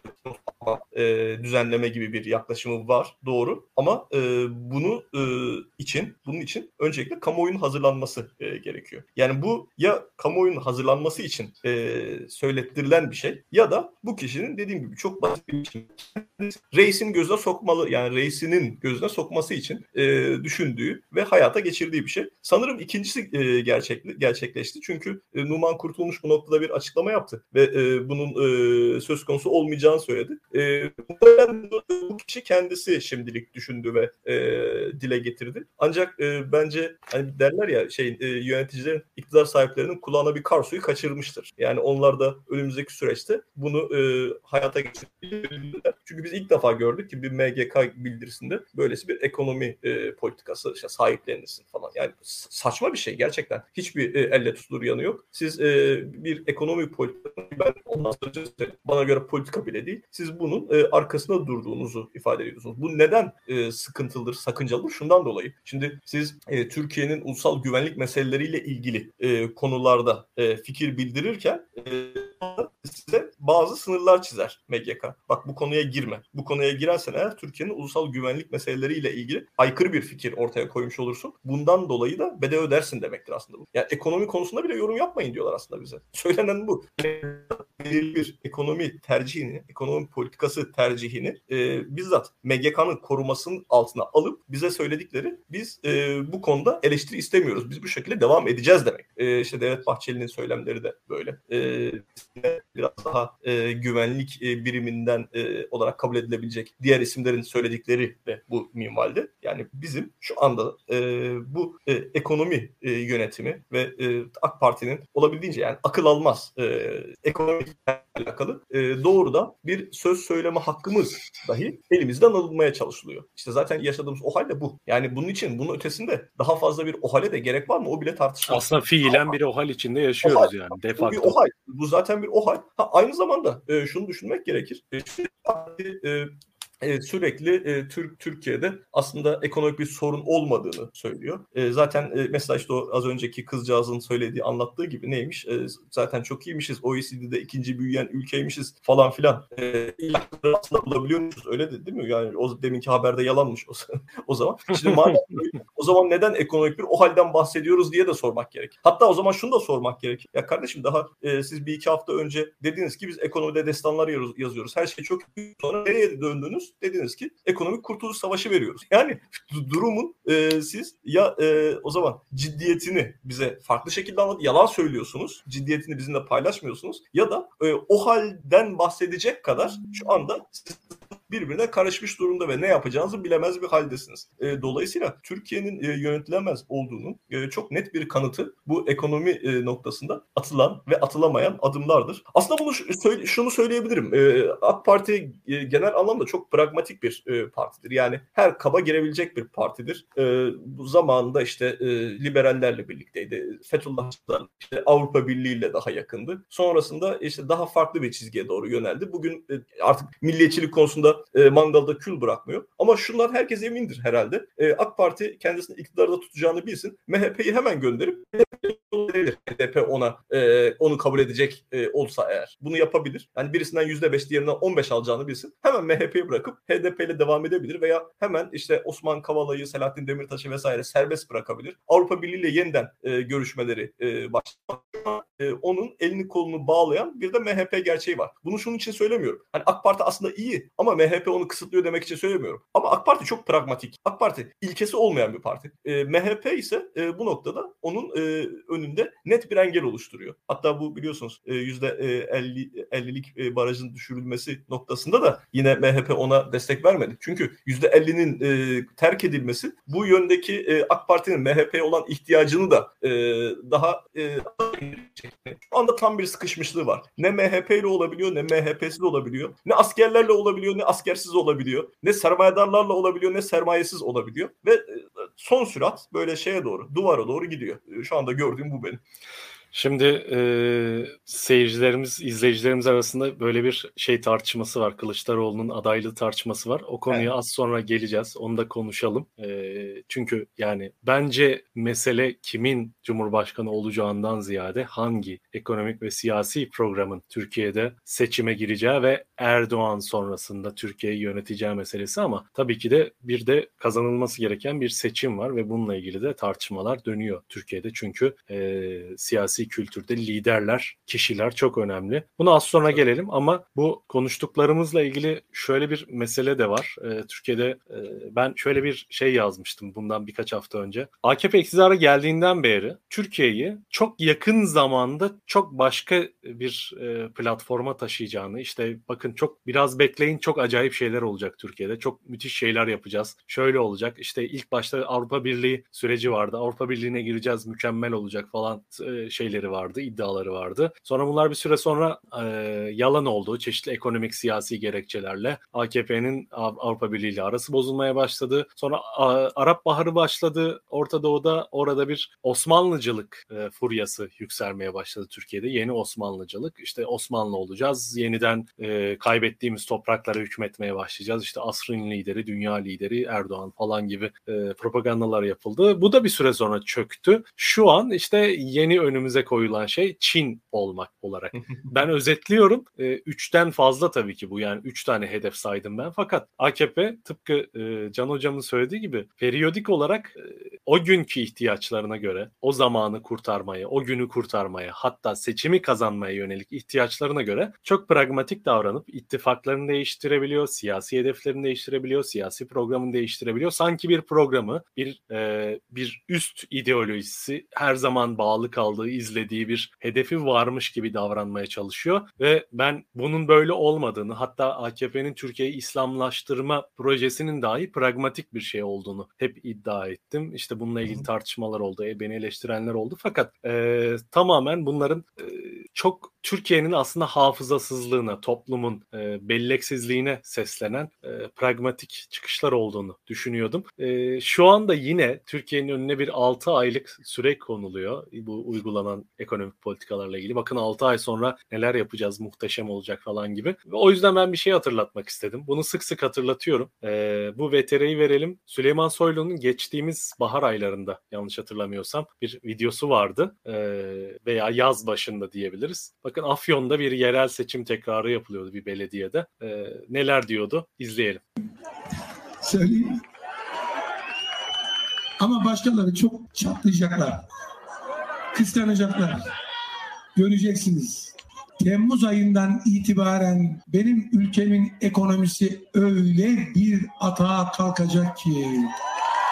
e, düzenleme gibi bir yaklaşımı var. Doğru. Ama e, bunu e, için bunun için öncelikle kamuoyunun hazırlanması e, gerekiyor. Yani bu ya kamuoyunun hazırlanması için e, söylettirilen bir şey ya da bu kişinin dediğim gibi çok basit bir şey. Reisin gözüne sokmalı yani reisinin gözüne sokması için e, düşündüğü ve hayata geçirdiği bir şey. Sanırım ikincisi e, gerçek, gerçekleşti. Çünkü e, Numan Kurtulmuş bu noktada bir açıklama yaptı ve e, bunun e, söz konusu olmayacağını söyledi. E, bu kişi kendisi şimdilik düşündü ve e, dile getirdi. Ancak e, bence hani derler ya şey e, yöneticilerin iktidar sahiplerinin kulağına bir kar suyu kaçırmıştır. Yani onlar da önümüzdeki süreçte bunu e, hayata geçirebilirler. Çünkü biz ilk defa gördük ki bir MGK bildirisinde böylesi bir ekonomi e, politikası işte sahiplenilsin falan. Yani saçma bir şey gerçekten. Hiçbir e, elle tutulur yanı yok. Siz e, bir ekonomi politikası ben ondan sonra bana göre politika bile değil. Siz bunun e, arkasında durduğunuzu ifade ediyorsunuz. Bu neden e, sıkıntılıdır, sakıncalıdır? Şundan dolayı. Şimdi siz e, Türkiye'nin ulusal güvenlik meseleleriyle ilgili e, konularda e, fikir bildirirken e, size bazı sınırlar çizer MGK. Bak bu konuya girme. Bu konuya girersen eğer Türkiye'nin ulusal güvenlik meseleleriyle ilgili aykırı bir fikir ortaya koymuş olursun. Bundan dolayı da bedel ödersin demektir aslında bu. Yani ekonomi konusunda bile yorum yapmayın diyorlar aslında bize. Söylenen bu. Belirli bir ekonomi tercihini, ekonomi politikası tercihini e, bizzat MGK'nın korumasının altına alıp bize söyledikleri biz e, bu konuda eleştiri istemiyoruz. Biz bu şekilde devam edeceğiz demek. E, işte Devlet Bahçeli'nin söylemleri de böyle. E, biraz daha e, güvenlik e, biriminden e, olarak kabul edilebilecek diğer isimlerin söyledikleri de bu minvalde. Yani bizim şu anda e, bu e, ekonomi e, yönetimi ve e, AK Parti'nin olabildiğince yani akıl almaz e, ekonomi alakalı e, doğrudan bir söz söyleme hakkımız dahi elimizden alınmaya çalışılıyor. İşte zaten yaşadığımız o halde bu. Yani bunun için bunun ötesinde daha fazla bir ohale de gerek var mı? O bile tartışılır. Aslında fiilen bir ohal içinde yaşıyoruz ohal. yani. De facto. Bu bir ohal. Bu zaten bir ohal. Ha, aynı zamanda e, şunu düşünmek gerekir. E, e, e, sürekli e, Türk Türkiye'de aslında ekonomik bir sorun olmadığını söylüyor. E, zaten e, mesela işte o az önceki kızcağızın söylediği anlattığı gibi neymiş? E, zaten çok iyiymişiz. OECD'de ikinci büyüyen ülkeymişiz falan filan. E, aslında bulabiliyormuşuz. Öyle de değil mi? Yani o deminki haberde yalanmış o, o zaman. Şimdi madem o zaman neden ekonomik bir o halden bahsediyoruz diye de sormak gerek. Hatta o zaman şunu da sormak gerek. Ya kardeşim daha e, siz bir iki hafta önce dediniz ki biz ekonomide destanlar yazıyoruz. Her şey çok iyi. Sonra nereye döndünüz? Dediniz ki ekonomik kurtuluş savaşı veriyoruz. Yani durumun e, siz ya e, o zaman ciddiyetini bize farklı şekilde anlat, yalan söylüyorsunuz. Ciddiyetini bizimle paylaşmıyorsunuz. Ya da e, o halden bahsedecek kadar şu anda birbirine karışmış durumda ve ne yapacağınızı bilemez bir haldesiniz. E, dolayısıyla Türkiye'nin e, yönetilemez olduğunun e, çok net bir kanıtı bu ekonomi e, noktasında atılan ve atılamayan adımlardır. Aslında bunu şunu söyleyebilirim. E, AK Parti e, genel anlamda çok pragmatik bir e, partidir. Yani her kaba girebilecek bir partidir. E, bu zamanında işte e, liberallerle birlikteydi. Fethullahçılar işte Avrupa Birliği ile daha yakındı. Sonrasında işte daha farklı bir çizgiye doğru yöneldi. Bugün e, artık milliyetçilik konusunda e, mangalda kül bırakmıyor. Ama şunlar herkes emindir herhalde. E, AK Parti kendisini iktidarda tutacağını bilsin. MHP'yi hemen gönderip HDP ona e, onu kabul edecek e, olsa eğer. Bunu yapabilir. Yani birisinden %5 diğerinden 15 alacağını bilsin. Hemen MHP'yi bırakıp HDP ile devam edebilir veya hemen işte Osman Kavala'yı, Selahattin Demirtaş'ı vesaire serbest bırakabilir. Avrupa Birliği ile yeniden e, görüşmeleri e, başlatmak e, onun elini kolunu bağlayan bir de MHP gerçeği var. Bunu şunun için söylemiyorum. Hani AK Parti aslında iyi ama MHP onu kısıtlıyor demek için söylemiyorum. Ama AK Parti çok pragmatik. AK Parti ilkesi olmayan bir parti. E, MHP ise e, bu noktada onun e, önünde net bir engel oluşturuyor. Hatta bu biliyorsunuz e, yüzde 50 50'lik e, barajın düşürülmesi noktasında da yine MHP ona destek vermedi. Çünkü yüzde 50'nin e, terk edilmesi bu yöndeki e, AK Parti'nin MHP'ye olan ihtiyacını da e, daha e, şu anda tam bir sıkışmışlığı var. Ne MHP ile olabiliyor ne MHP'siz olabiliyor. Ne askerlerle olabiliyor ne askersiz olabiliyor. Ne sermayedarlarla olabiliyor ne sermayesiz olabiliyor. Ve e, son sürat böyle şeye doğru duvara doğru gidiyor. E, şu anda gördüğüm bu benim. Şimdi e, seyircilerimiz, izleyicilerimiz arasında böyle bir şey tartışması var. Kılıçdaroğlu'nun adaylığı tartışması var. O konuya evet. az sonra geleceğiz. Onu da konuşalım. E, çünkü yani bence mesele kimin Cumhurbaşkanı olacağından ziyade hangi ekonomik ve siyasi programın Türkiye'de seçime gireceği ve Erdoğan sonrasında Türkiye'yi yöneteceği meselesi ama tabii ki de bir de kazanılması gereken bir seçim var ve bununla ilgili de tartışmalar dönüyor Türkiye'de. Çünkü e, siyasi kültürde liderler, kişiler çok önemli. Buna az sonra gelelim ama bu konuştuklarımızla ilgili şöyle bir mesele de var. Ee, Türkiye'de e, ben şöyle bir şey yazmıştım bundan birkaç hafta önce. AKP iktidara geldiğinden beri Türkiye'yi çok yakın zamanda çok başka bir e, platforma taşıyacağını işte bakın bakın çok biraz bekleyin çok acayip şeyler olacak Türkiye'de. Çok müthiş şeyler yapacağız. Şöyle olacak işte ilk başta Avrupa Birliği süreci vardı. Avrupa Birliği'ne gireceğiz mükemmel olacak falan e, şeyleri vardı, iddiaları vardı. Sonra bunlar bir süre sonra e, yalan oldu. Çeşitli ekonomik siyasi gerekçelerle AKP'nin Avrupa Birliği ile arası bozulmaya başladı. Sonra Arap Baharı başladı. Orta Doğu'da orada bir Osmanlıcılık e, furyası yükselmeye başladı Türkiye'de. Yeni Osmanlıcılık. İşte Osmanlı olacağız. Yeniden e, kaybettiğimiz topraklara hükmetmeye başlayacağız. İşte asrın lideri, dünya lideri Erdoğan falan gibi e, propagandalar yapıldı. Bu da bir süre sonra çöktü. Şu an işte yeni önümüze koyulan şey Çin olmak olarak. ben özetliyorum. E, üçten fazla tabii ki bu yani üç tane hedef saydım ben. Fakat AKP tıpkı e, Can Hocam'ın söylediği gibi periyodik olarak e, o günkü ihtiyaçlarına göre o zamanı kurtarmaya, o günü kurtarmaya hatta seçimi kazanmaya yönelik ihtiyaçlarına göre çok pragmatik davranıp ittifaklarını değiştirebiliyor, siyasi hedeflerini değiştirebiliyor, siyasi programını değiştirebiliyor. Sanki bir programı, bir e, bir üst ideolojisi her zaman bağlı kaldığı, izlediği bir hedefi varmış gibi davranmaya çalışıyor ve ben bunun böyle olmadığını hatta AKP'nin Türkiye'yi İslamlaştırma projesinin dahi pragmatik bir şey olduğunu hep iddia ettim. İşte bununla ilgili tartışmalar oldu, e, beni eleştirenler oldu fakat e, tamamen bunların e, çok Türkiye'nin aslında hafızasızlığına, toplumun e, belleksizliğine seslenen e, pragmatik çıkışlar olduğunu düşünüyordum. E, şu anda yine Türkiye'nin önüne bir 6 aylık süre konuluyor bu uygulanan ekonomik politikalarla ilgili. Bakın 6 ay sonra neler yapacağız, muhteşem olacak falan gibi. O yüzden ben bir şey hatırlatmak istedim. Bunu sık sık hatırlatıyorum. E, bu VTR'yi verelim. Süleyman Soylu'nun geçtiğimiz bahar aylarında yanlış hatırlamıyorsam bir videosu vardı. E, veya yaz başında diyebiliriz. Afyon'da bir yerel seçim tekrarı yapılıyordu bir belediyede. E, neler diyordu? İzleyelim. Söyleyeyim. Ama başkaları çok çatlayacaklar. Kıskanacaklar. Göreceksiniz. Temmuz ayından itibaren benim ülkemin ekonomisi öyle bir atağa kalkacak ki,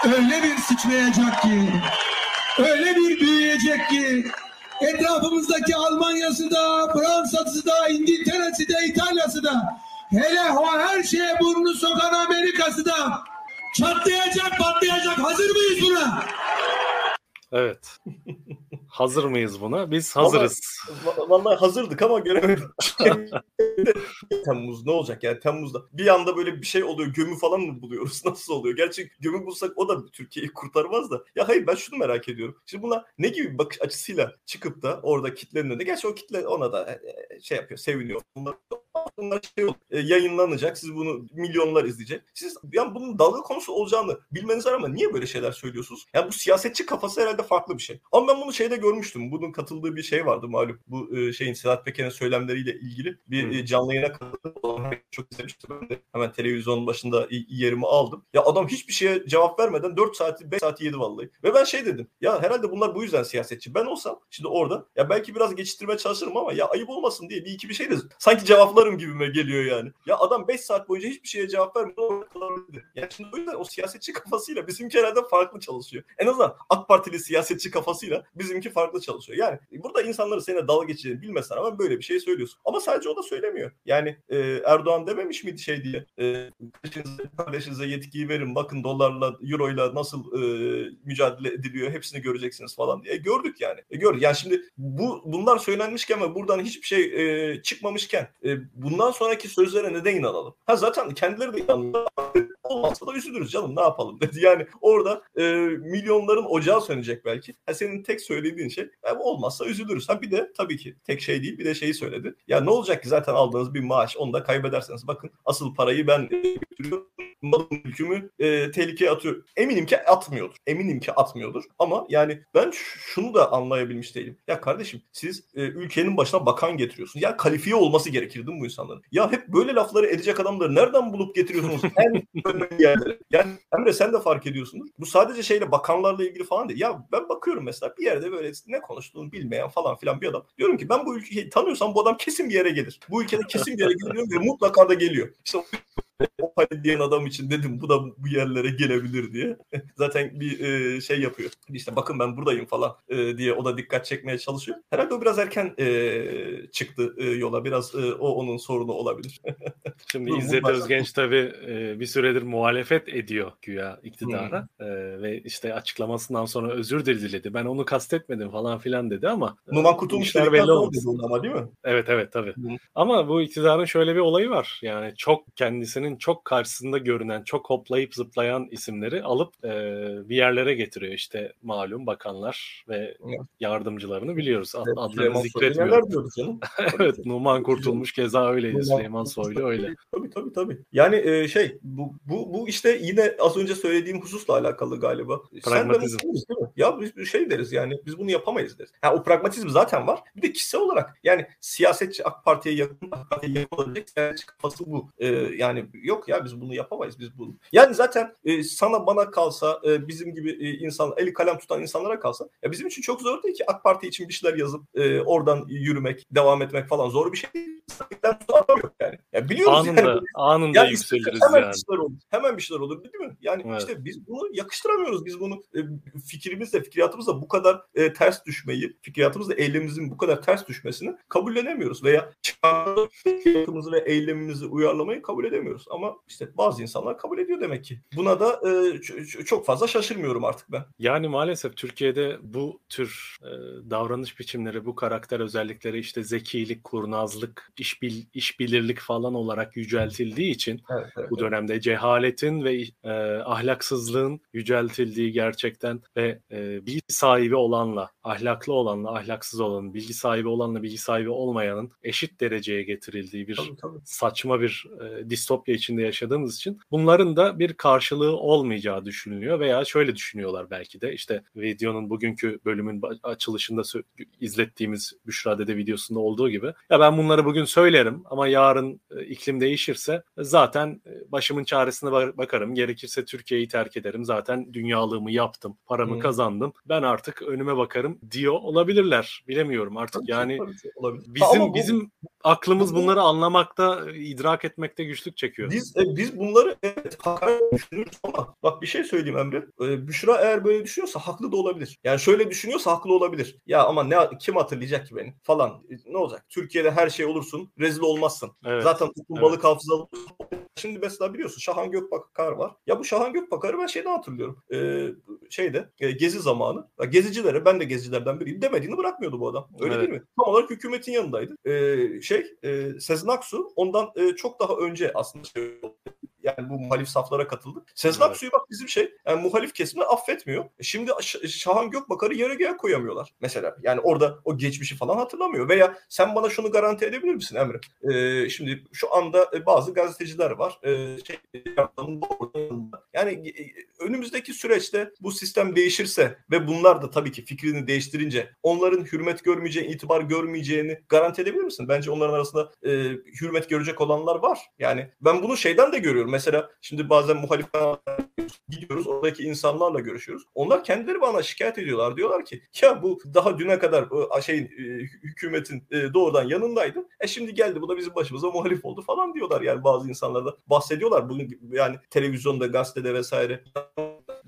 öyle bir sıçrayacak ki, öyle bir büyüyecek ki, etrafımızdaki Almanya'sı da, Fransa'sı da, İngiltere'si de, İtalya'sı da, hele o her şeye burnunu sokan Amerika'sı da çatlayacak, patlayacak. Hazır mıyız buna? Evet. Hazır mıyız buna? Biz hazırız. Vallahi, vallahi hazırdık ama göremedim. Temmuz ne olacak yani? Temmuz'da bir anda böyle bir şey oluyor. Gömü falan mı buluyoruz? Nasıl oluyor? Gerçi gömü bulsak o da Türkiye'yi kurtarmaz da. Ya hayır ben şunu merak ediyorum. Şimdi buna ne gibi bir bakış açısıyla çıkıp da orada kitlenin önünde? Gerçi o kitle ona da e, e, şey yapıyor seviniyor. Bunlar, bunlar şey olur, e, yayınlanacak siz bunu milyonlar izleyecek siz yani bunun dalga konusu olacağını bilmeniz var ama niye böyle şeyler söylüyorsunuz yani bu siyasetçi kafası herhalde farklı bir şey ama ben bunu şeyde görmüştüm bunun katıldığı bir şey vardı malum bu şeyin Sedat Peker'in söylemleriyle ilgili bir hmm. canlı yayına katıldım. Çok izlemiştim ben de. Hemen televizyonun başında yerimi aldım. Ya adam hiçbir şeye cevap vermeden 4 saati 5 saati yedi vallahi. Ve ben şey dedim. Ya herhalde bunlar bu yüzden siyasetçi. Ben olsam şimdi orada ya belki biraz geçiştirmeye çalışırım ama ya ayıp olmasın diye bir iki bir şey de sanki cevaplarım gibime geliyor yani. Ya adam 5 saat boyunca hiçbir şeye cevap vermeden Ya şimdi o yüzden o siyasetçi kafasıyla bizimki herhalde farklı çalışıyor. En azından AK Partili siyasetçi kafasıyla bizimki farklı çalışıyor. Yani burada insanları seninle dalga geçeceğini bilmesen ama böyle bir şey söylüyorsun. Ama sadece o da söylemiyor. Yani e, Erdoğan dememiş miydi şey diye e, kardeşinize, yetkiyi verin bakın dolarla euroyla nasıl e, mücadele ediliyor hepsini göreceksiniz falan diye. E, gördük yani. E, gördük. Yani şimdi bu bunlar söylenmişken ve buradan hiçbir şey e, çıkmamışken e, bundan sonraki sözlere neden inanalım? Ha zaten kendileri de inandı. Olmazsa da üzülürüz canım ne yapalım dedi. Yani orada e, milyonların ocağı sönecek belki. Ha, senin tek söylediğin şey e, olmazsa üzülürüz. Ha bir de tabii ki tek şey değil bir de şeyi söyledi. Ya ne olacak ki zaten aldığınız bir maaş onu da kaybederseniz bakın asıl parayı ben götürüyorum malım mülkümü e, tehlikeye atıyor. Eminim ki atmıyordur. Eminim ki atmıyordur. Ama yani ben şunu da anlayabilmiş değilim. Ya kardeşim siz e, ülkenin başına bakan getiriyorsunuz. Ya kalifiye olması gerekir değil mi bu insanların? Ya hep böyle lafları edecek adamları nereden bulup getiriyorsunuz? en yerlere. Yani Emre sen de fark ediyorsunuz. Bu sadece şeyle bakanlarla ilgili falan değil. Ya ben bakıyorum mesela bir yerde böyle ne konuştuğunu bilmeyen falan filan bir adam. Diyorum ki ben bu ülkeyi tanıyorsam bu adam kesin bir yere gelir. Bu ülkede kesin bir yere geliyor ve mutlaka da geliyor. İşte o pali diyen adam için dedim bu da bu yerlere gelebilir diye. Zaten bir e, şey yapıyor. İşte bakın ben buradayım falan e, diye o da dikkat çekmeye çalışıyor. Herhalde o biraz erken e, çıktı e, yola. Biraz e, o onun sorunu olabilir. Şimdi bu İzzet Özgenç tabii e, bir süredir muhalefet ediyor güya iktidara E, ve işte açıklamasından sonra özür diledi. Ben onu kastetmedim falan filan dedi ama e, Numan Kurtulmuş dedikten belli onu ama değil mi? Evet evet tabii. Hı. Ama bu iktidarın şöyle bir olayı var. Yani çok kendisinin çok karşısında görünen, çok hoplayıp zıplayan isimleri alıp e, bir yerlere getiriyor. İşte malum bakanlar ve Evet. yardımcılarını biliyoruz. Ad- Süleyman Adlarını zikretmiyorum. Evet Numan Kurtulmuş keza öyleydi. Süleyman Soylu öyle. Tabii tabii tabii. Yani e, şey bu, bu bu işte yine az önce söylediğim hususla alakalı galiba. Sen de Pragmatizm. değil mi? Ya biz bir şey deriz yani biz bunu yapamayız deriz. Ha, o pragmatizm zaten var. Bir de kişisel olarak yani siyasetçi AK Parti'ye yakın, AK Parti'ye yakın olacak siyasetçi kafası bu. E, yani yok ya biz bunu yapamayız biz bunu. Yani zaten e, sana bana kalsa e, bizim gibi e, insan eli kalem tutan insanlara kalsa ya bizim için çok zor değil ki AK Parti için bir şeyler yazıp e, oradan yürümek, devam etmek falan zor bir şey değil. Yok yani. Ya biliyoruz Anında, yani. anında Yani yükseliriz hemen yani. bir şeyler olur. Hemen bir şeyler olur değil mi? Yani Evet. işte biz bunu yakıştıramıyoruz. Biz bunu e, fikrimizle, fikriyatımızla bu kadar e, ters düşmeyi, fikriyatımızla eylemimizin bu kadar ters düşmesini kabullenemiyoruz. Veya fikriyatımızı ve eylemimizi uyarlamayı kabul edemiyoruz. Ama işte bazı insanlar kabul ediyor demek ki. Buna da e, çok fazla şaşırmıyorum artık ben. Yani maalesef Türkiye'de bu tür e, davranış biçimleri, bu karakter özellikleri işte zekilik, kurnazlık, işbil, işbilirlik falan olarak yüceltildiği için Evet, evet. bu dönemde cehaletin ve e, ahlaksızlığın yüceltildiği gerçekten ve e, bilgi sahibi olanla, ahlaklı olanla, ahlaksız olanın, bilgi sahibi olanla, bilgi sahibi olmayanın eşit dereceye getirildiği bir Tabii, tabii. saçma bir e, distopya içinde yaşadığımız için bunların da bir karşılığı olmayacağı düşünülüyor veya şöyle düşünüyorlar belki de. İşte videonun bugünkü bölümün açılışında izlettiğimiz Büşra Dede videosunda olduğu gibi ya ben bunları bugün söylerim ama yarın e, iklim değişirse zaten e, başımın çaresine ba- bakarım. Gerekirse Türkiye'yi terk ederim. Zaten dünyalığımı yaptım paramı Hı. kazandım. Ben artık önüme bakarım. diyor olabilirler. Bilemiyorum artık. Tabii yani tabii bizim bu- bizim aklımız bu- bunları anlamakta, idrak etmekte güçlük çekiyor. Biz e, biz bunları evet hakaret düşünürüz ama bak bir şey söyleyeyim Emre. E, Büşra eğer böyle düşünüyorsa haklı da olabilir. Yani şöyle düşünüyorsa haklı olabilir. Ya ama ne kim hatırlayacak ki beni falan. E, ne olacak? Türkiye'de her şey olursun, rezil olmazsın. Evet, Zaten toplum evet. balık hafızalı. Şimdi mesela biliyorsun Şahan Gökbakar var. Ya bu Şahan Gökbakar'ı ben şeyden hatırlıyorum. E, şeyde e, gezi zamanı. Ya gezicilere ben de gezicilerden biriyim demediğini bırakmıyordu bu adam. Öyle Evet. değil mi? Tam olarak hükümetin yanındaydı. E, şey e, Sezen Aksu ondan e, çok daha önce aslında şey yani bu muhalif saflara katıldı. Sezen Evet. Aksu'yu bak bizim şey yani muhalif kesimi affetmiyor. E Şimdi Şahan Gökbakar'ı yere göğe koyamıyorlar mesela. Yani orada o geçmişi falan hatırlamıyor. Veya sen bana şunu garanti edebilir misin Emre? Ee, şimdi şu anda e, bazı gazeteciler var. Ee, şey. Yani e, önümüzdeki süreçte bu sistem değişirse ve bunlar da tabii ki fikrini değiştirince onların hürmet görmeyeceği, itibar görmeyeceğini garanti edebilir misin? Bence onların arasında e, hürmet görecek olanlar var. Yani ben bunu şeyden de görüyorum. Mesela şimdi bazen muhalif gidiyoruz oradaki insanlarla görüşüyoruz. Onlar kendileri bana şikayet ediyorlar. Diyorlar ki ya bu daha düne kadar şeyin hükümetin doğrudan yanındaydı. E şimdi geldi bu da bizim başımıza muhalif oldu falan diyorlar. Yani bazı insanlar da bahsediyorlar. Bugün yani televizyonda, gazetede vesaire.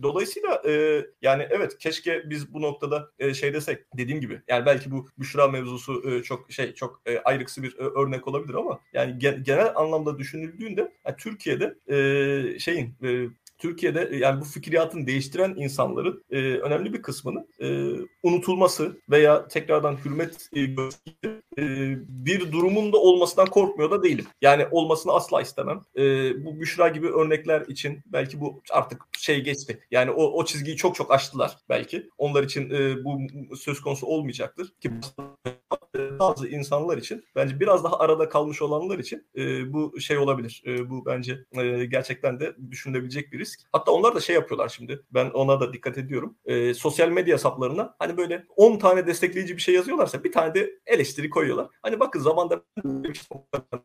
Dolayısıyla e, yani evet keşke biz bu noktada e, şey desek dediğim gibi yani belki bu Büşra mevzusu e, çok şey çok e, ayrıksı bir e, örnek olabilir ama yani gen- genel anlamda düşünüldüğünde yani Türkiye'de e, şeyin e, Türkiye'de e, yani bu fikriyatını değiştiren insanların e, önemli bir kısmının e, unutulması veya tekrardan hürmet e, e, bir durumun da olmasından korkmuyor da değilim. Yani olmasını asla istemem. E, bu Büşra gibi örnekler için belki bu artık şey geçti. Yani o, o çizgiyi çok çok aştılar belki. Onlar için e, bu söz konusu olmayacaktır. Ki bazı insanlar için bence biraz daha arada kalmış olanlar için e, bu şey olabilir. E, bu bence e, gerçekten de düşünülebilecek bir risk. Hatta onlar da şey yapıyorlar şimdi. Ben ona da dikkat ediyorum. E, sosyal medya hesaplarına hani böyle 10 tane destekleyici bir şey yazıyorlarsa bir tane de eleştiri koyuyorlar. Hani bakın zamanda ben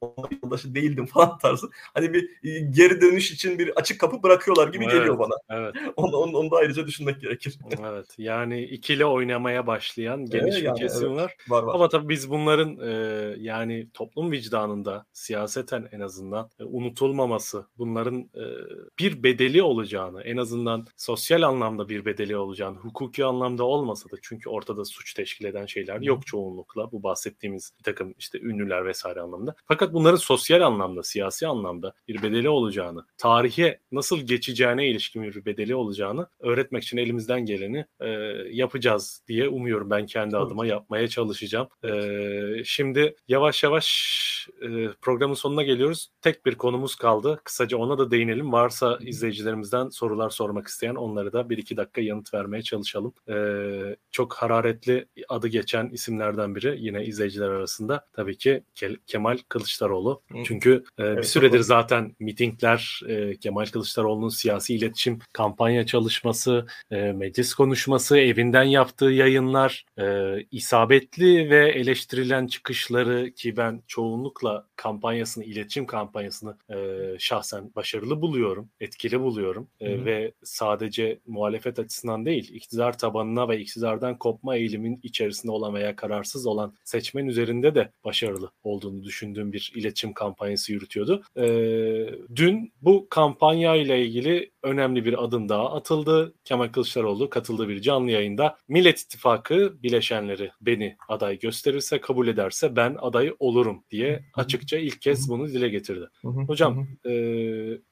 onların yoldaşı değildim falan tarzı. Hani bir e, geri dönüş için bir açık kapı bırakıyorlar gibi Evet. geliyor bana. Evet, Onu, onu, onu da ayrıca düşünmek gerekir. evet. Yani ikili oynamaya başlayan geniş Evet, bir yani kesim evet. var. Var var. Ama tabii biz bunların e, yani toplum vicdanında siyaseten en azından e, unutulmaması, bunların e, bir bedeli olacağını, en azından sosyal anlamda bir bedeli olacağını, hukuki anlamda olmasa da çünkü ortada suç teşkil eden şeyler yok çoğunlukla bu bahsettiğimiz bir takım işte ünlüler vesaire anlamda. Fakat bunların sosyal anlamda, siyasi anlamda bir bedeli olacağını, tarihe nasıl geçeceğine ilişkin bir bedeli olacağını öğretmek için elimizden geleni e, yapacağız diye umuyorum ben kendi adıma yapmaya çalışacağım. E, şimdi yavaş yavaş e, programın sonuna geliyoruz. Tek bir konumuz kaldı. Kısaca ona da değinelim. Varsa izleyicilerimizden sorular sormak isteyen onları da bir iki dakika yanıt vermeye çalışalım. E, çok hararetli adı geçen isimlerden biri yine izleyiciler arasında tabii ki Kemal Kılıçdaroğlu. Çünkü e, bir süredir zaten mitingler, e, Kemal Kılıçdaroğlu'nun siyasi iletişim kampanya çalışması, e, meclis konuşması, evinden yaptığı yayınlar, e, isabetli ve eleştirilen çıkışları ki ben çoğunlukla kampanyasını, iletişim kampanyasını e, şahsen başarılı buluyorum, etkili buluyorum e, ve sadece muhalefet açısından değil, iktidar tabanına ve iktidardan kopma eğilimin içerisinde olan veya kararsız olan seçmen üzerinde de başarılı olduğunu düşündüğüm bir iletişim kampanyası yürütüyordu. E, dün bu kampanya ile ilgili önemli bir adım daha atıldı. Kemal Kılıçdaroğlu katıldığı bir canlı yayında Millet İttifakı bileşenleri beni aday gösterirse, kabul ederse ben aday olurum diye açıkça ilk kez bunu dile getirdi. Hocam e,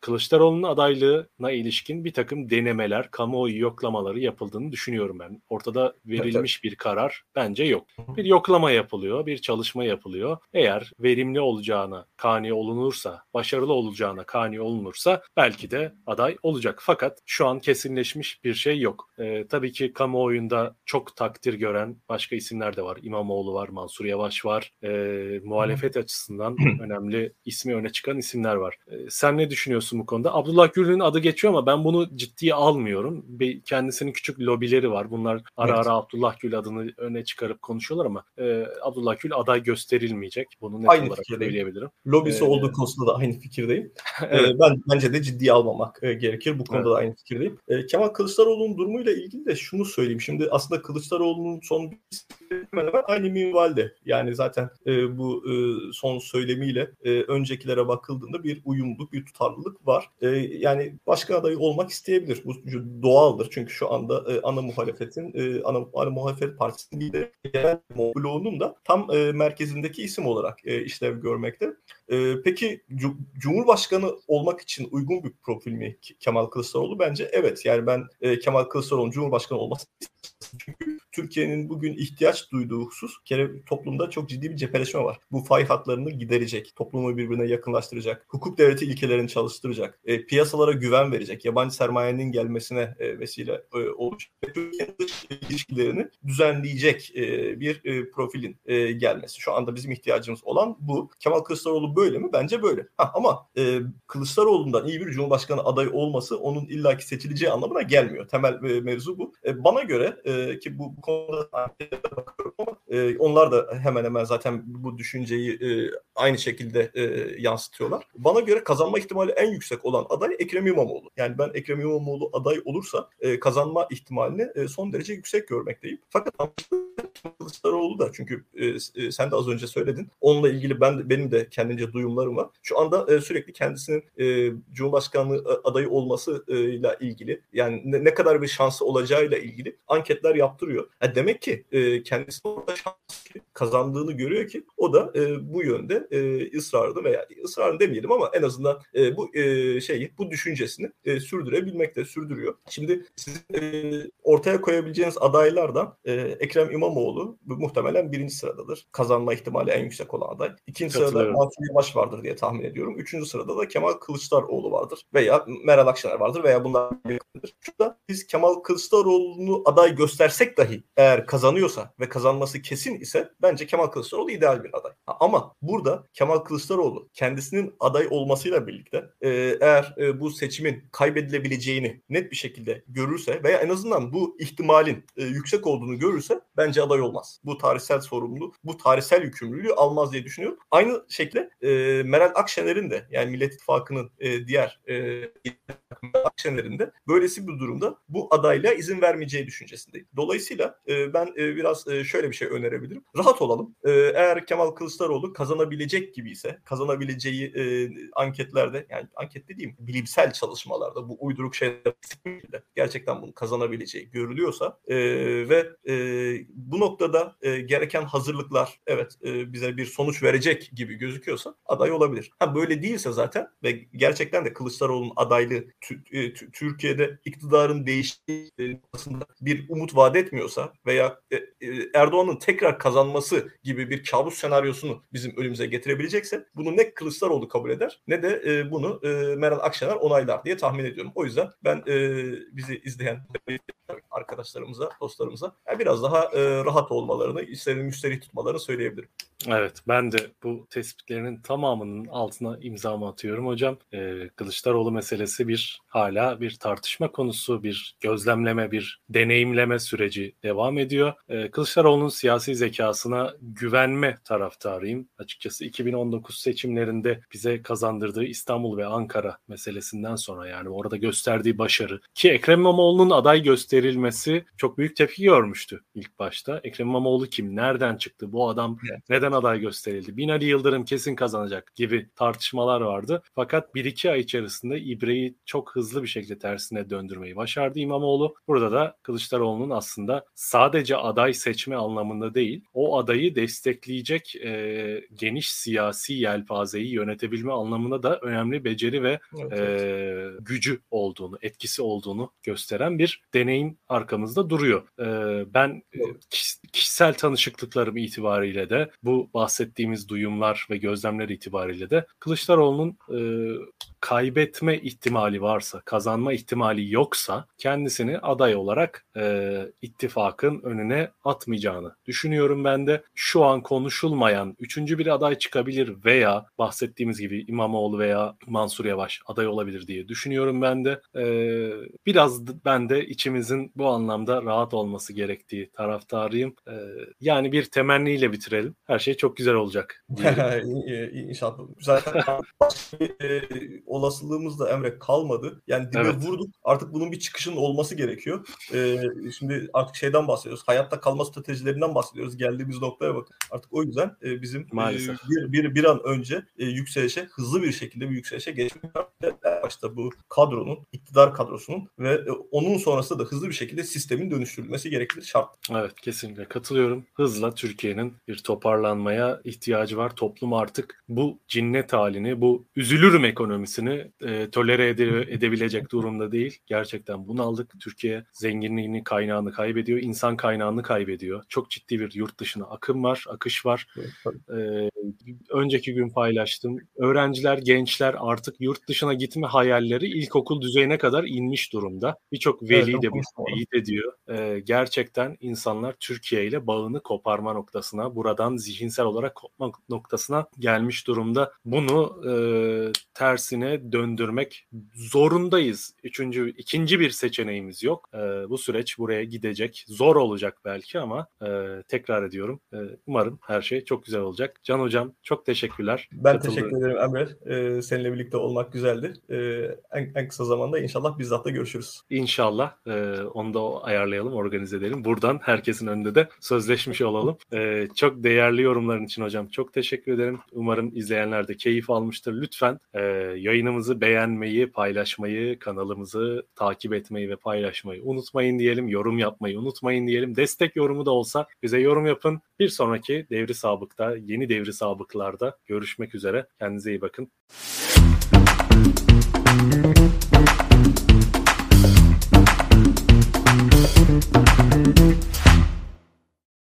Kılıçdaroğlu'nun adaylığına ilişkin bir takım denemeler, kamuoyu yoklamaları yapıldığını düşünüyorum ben. Ortada verilmiş bir karar bence yok. Bir yoklama yapılıyor, bir çalışma yapılıyor. Eğer verimli olacağına kani olunursa, başarılı olacağına kani olunursa belki de aday olacak. Fakat şu an kesinleşmiş bir şey yok. E, tabii ki kamuoyunda çok takdir gören başka isimler de var. İmamoğlu var, Mansur Yavaş var. E, muhalefet açısından önemli ismi öne çıkan isimler var. E, sen ne düşünüyorsun bu konuda? Abdullah Gül'ün adı geçiyor ama ben bunu ciddiye almıyorum. Bir, kendisinin küçük lobileri var. Bunlar ara evet. ara Abdullah Gül adını öne çıkarıp konuşuyorlar ama e, Abdullah Gül aday gösterilmeyecek. Bunu net aynı olarak söyleyebilirim. Lobisi ee, olduğu konusunda da aynı fikirdeyim. evet. e, ben bence de ciddiye almamak e, gerekir. Bu konuda evet. da aynı fikirdeyim. E, Kemal Kılıçdaroğlu'nun durumuyla ilgili de şunu söyleyeyim. Şimdi aslında Kılıçdaroğlu'nun son hemen hemen aynı minvalde. Yani zaten e, bu e, son söylemiyle e, öncekilere bakıldığında bir uyumluluk, bir tutarlılık var. E, yani başka aday olmak isteyebilir. Bu doğaldır. Çünkü şu anda e, ana muhalefetin, e, ana, ana muhalefet partisinin lideri bloğunun da tam e, merkezindeki isim olarak e, işlev görmekte. E, peki Cumhurbaşkanı olmak için uygun bir profil mi Kemal Kılıçdaroğlu? Bence evet. Yani ben e, Kemal Kılıçdaroğlu'nun Cumhurbaşkanı olması çünkü Türkiye'nin bugün ihtiyaç duyduğu husus kere toplumda çok ciddi bir cepheleşme var. Bu fay hatlarını giderecek, toplumu birbirine yakınlaştıracak, hukuk devleti ilkelerini çalıştıracak, e, piyasalara güven verecek, yabancı sermayenin gelmesine e, vesile e, olacak ve Türkiye'nin dış ilişkilerini düzenleyecek e, bir e, profilin e, gelmesi. Şu anda bizim ihtiyacımız olan bu. Kemal Kılıçdaroğlu böyle mi? Bence böyle. Ha, ama e, Kılıçdaroğlu'ndan iyi bir cumhurbaşkanı adayı olması onun illaki seçileceği anlamına gelmiyor. Temel e, mevzu bu. E, bana göre e, ki bu, bu konuda ama e, onlar da hemen hemen zaten bu düşünceyi e, aynı şekilde e, yansıtıyorlar. Bana göre kazanma ihtimali en yüksek olan aday Ekrem İmamoğlu. Yani ben Ekrem İmamoğlu aday olursa e, kazanma ihtimalini e, son derece yüksek görmekteyim. Fakat Kılıçdaroğlu da çünkü e, e, sen de az önce söyledin. Onunla ilgili ben benim de kendince duyumlarım var. Şu anda e, sürekli kendisinin e, Cumhurbaşkanlığı adayı olmasıyla ilgili yani ne, ne kadar bir şansı olacağıyla ilgili anketler yaptırıyor. Yani demek ki e, kendisi şans kazandığını görüyor ki o da e, bu yönde e, ısrarlı veya ısrarlı demeyelim ama en azından e, bu e, şeyi bu düşüncesini e, sürdürebilmekte sürdürüyor. Şimdi sizin e, ortaya koyabileceğiniz adaylardan e, Ekrem İmamoğlu muhtemelen birinci sıradadır. Kazanma ihtimali en yüksek olan aday. İkinci sırada Mansur Yavaş vardır diye tahmin ediyorum. Üçüncü sırada da Kemal Kılıçdaroğlu vardır. Veya Meral Akşener vardır veya bunlar yakındır. Şurada biz Kemal Kılıçdaroğlu'nu aday göstersek dahi eğer kazanıyorsa ve kazanması kesin ise bence Kemal Kılıçdaroğlu ideal bir aday. Ama burada Kemal Kılıçdaroğlu kendisinin aday olmasıyla birlikte e, eğer e, bu seçimin kaybedilebileceğini net bir şekilde görürse veya en azından bu ihtimalin e, yüksek olduğunu görürse bence aday olmaz. Bu tarihsel sorumluluğu, bu tarihsel yükümlülüğü almaz diye düşünüyorum. Aynı şekilde e, Meral Akşener'in de yani Millet İttifakı'nın e, diğer e, Akşener'in de böylesi bir durumda bu adayla izin vermeyeceği düşüncesindeyim. Dolayısıyla e, ben e, biraz e, şöyle bir şey önerebilirim. Rahat olalım. E, eğer Kemal Kılıçdaroğlu kazanabilecek gibi ise kazanabileceği e, anketlerde yani anket dediğim bilimsel çalışmalarda bu uyduruk şeyler gerçekten bunu kazanabileceği görülüyorsa e, ve e, bu noktada e, gereken hazırlıklar evet e, bize bir sonuç verecek gibi gözüküyorsa aday olabilir. Ha böyle değilse zaten ve gerçekten de Kılıçdaroğlu'nun adaylığı e, Türkiye'de iktidarın değiştiği bir umut vaat etmiyorsa veya e, e, Erdoğan'ın tekrar kazanması gibi bir kabus senaryosunu bizim önümüze getirebilecekse bunu ne Kılıçdaroğlu kabul eder ne de bunu Meral Akşener onaylar diye tahmin ediyorum. O yüzden ben bizi izleyen arkadaşlarımıza, dostlarımıza biraz daha rahat olmalarını, işlerini müşteri tutmalarını söyleyebilirim. Evet ben de bu tespitlerinin tamamının altına imzamı atıyorum hocam. Ee, Kılıçdaroğlu meselesi bir hala bir tartışma konusu, bir gözlemleme, bir deneyimleme süreci devam ediyor. Ee, Kılıçdaroğlu'nun siyasi zekasına güvenme taraftarıyım. Açıkçası 2019 seçimlerinde bize kazandırdığı İstanbul ve Ankara meselesinden sonra yani orada gösterdiği başarı ki Ekrem İmamoğlu'nun aday gösterilmesi çok büyük tepki görmüştü ilk başta. Ekrem İmamoğlu kim? Nereden çıktı? Bu adam neden aday gösterildi? Binali Yıldırım kesin kazanacak gibi tartışmalar vardı. Fakat 1-2 ay içerisinde İbre'yi çok hızlı bir şekilde tersine döndürmeyi başardı İmamoğlu. Burada da Kılıçdaroğlu'nun aslında sadece aday seçme anlamında değil, o adayı destekleyecek e, geniş siyasi yelpazeyi yönetebilme anlamında da önemli beceri ve evet, e, gücü olduğunu, etkisi olduğunu gösteren bir deneyim arkamızda duruyor. E, ben evet. kişisel tanışıklıklarım itibariyle de bu bahsettiğimiz duyumlar ve gözlemler itibariyle de Kılıçdaroğlu'nun e, kaybetme ihtimali varsa, kazanma ihtimali yoksa kendisini aday olarak e, ittifakın önüne atmayacağını düşünüyorum ben de. Şu an konuşulmayan üçüncü bir aday çıkabilir veya bahsettiğimiz gibi İmamoğlu veya Mansur Yavaş aday olabilir diye düşünüyorum ben de. E, biraz ben de içimizin bu anlamda rahat olması gerektiği taraftarıyım. E, yani bir temenniyle bitirelim. Her şey çok güzel olacak. İnşallah. Zaten e, olasılığımız da Emre kalmadı. Yani dibe evet. vurduk. Artık bunun bir çıkışın olması gerekiyor. Ee, şimdi artık şeyden bahsediyoruz. Hayatta kalma stratejilerinden bahsediyoruz. Geldiğimiz noktaya bakın. Artık o yüzden e, bizim e, bir, bir, bir an önce e, yükselişe, hızlı bir şekilde bir yükselişe geçmek başta bu kadronun, iktidar kadrosunun ve e, onun sonrasında da hızlı bir şekilde sistemin dönüştürülmesi gerekli şart. Evet kesinlikle katılıyorum. Hızla Türkiye'nin bir toparlanmaya ihtiyacı var. Toplum artık bu cinnet halini, bu üzülürüm ekonomisini e, tolere ede- edebilecek durumda değil. Gerçekten bunaldık. Türkiye zenginliğini, kaynağını kaybediyor. insan kaynağını kaybediyor. Çok ciddi bir yurt dışına akım var, akış var. ee, önceki gün paylaştım. Öğrenciler, gençler artık yurt dışına gitme hayalleri ilkokul düzeyine kadar inmiş durumda. Birçok veli evet, de bu teyit ediyor. Ee, gerçekten insanlar Türkiye ile bağını koparma noktasına, buradan zihinsel olarak kopma noktasına gelmiş durumda. Bunu e, tersine döndürmek zorundayız. Üçüncü, ikinci bir seçeneğimiz yok. E, bu süreç buraya gidecek. Zor olacak belki ama e, tekrar ediyorum. E, umarım her şey çok güzel olacak. Can Hocam çok teşekkürler. Ben Katıldığın. teşekkür ederim Emre. Ee, seninle birlikte olmak güzeldi. Ee, en, en kısa zamanda inşallah bizzat da görüşürüz. İnşallah. E, onu da ayarlayalım, organize edelim. Buradan herkesin önünde de sözleşmiş olalım. E, çok değerli yorumların için hocam. Çok teşekkür ederim. Umarım izleyenler de keyif almıştır. Lütfen e, yayınımızı beğenmeyi, paylaşmayı, kanalımızı takip etmeyi ve paylaşmayı unutmayın diyelim. Yorum yapmayı unutmayın diyelim. Destek yorumu da olsa bize yorum yapın. Bir sonraki devri sabıkta, yeni devri sabıklarda görüşmek üzere. Kendinize iyi bakın.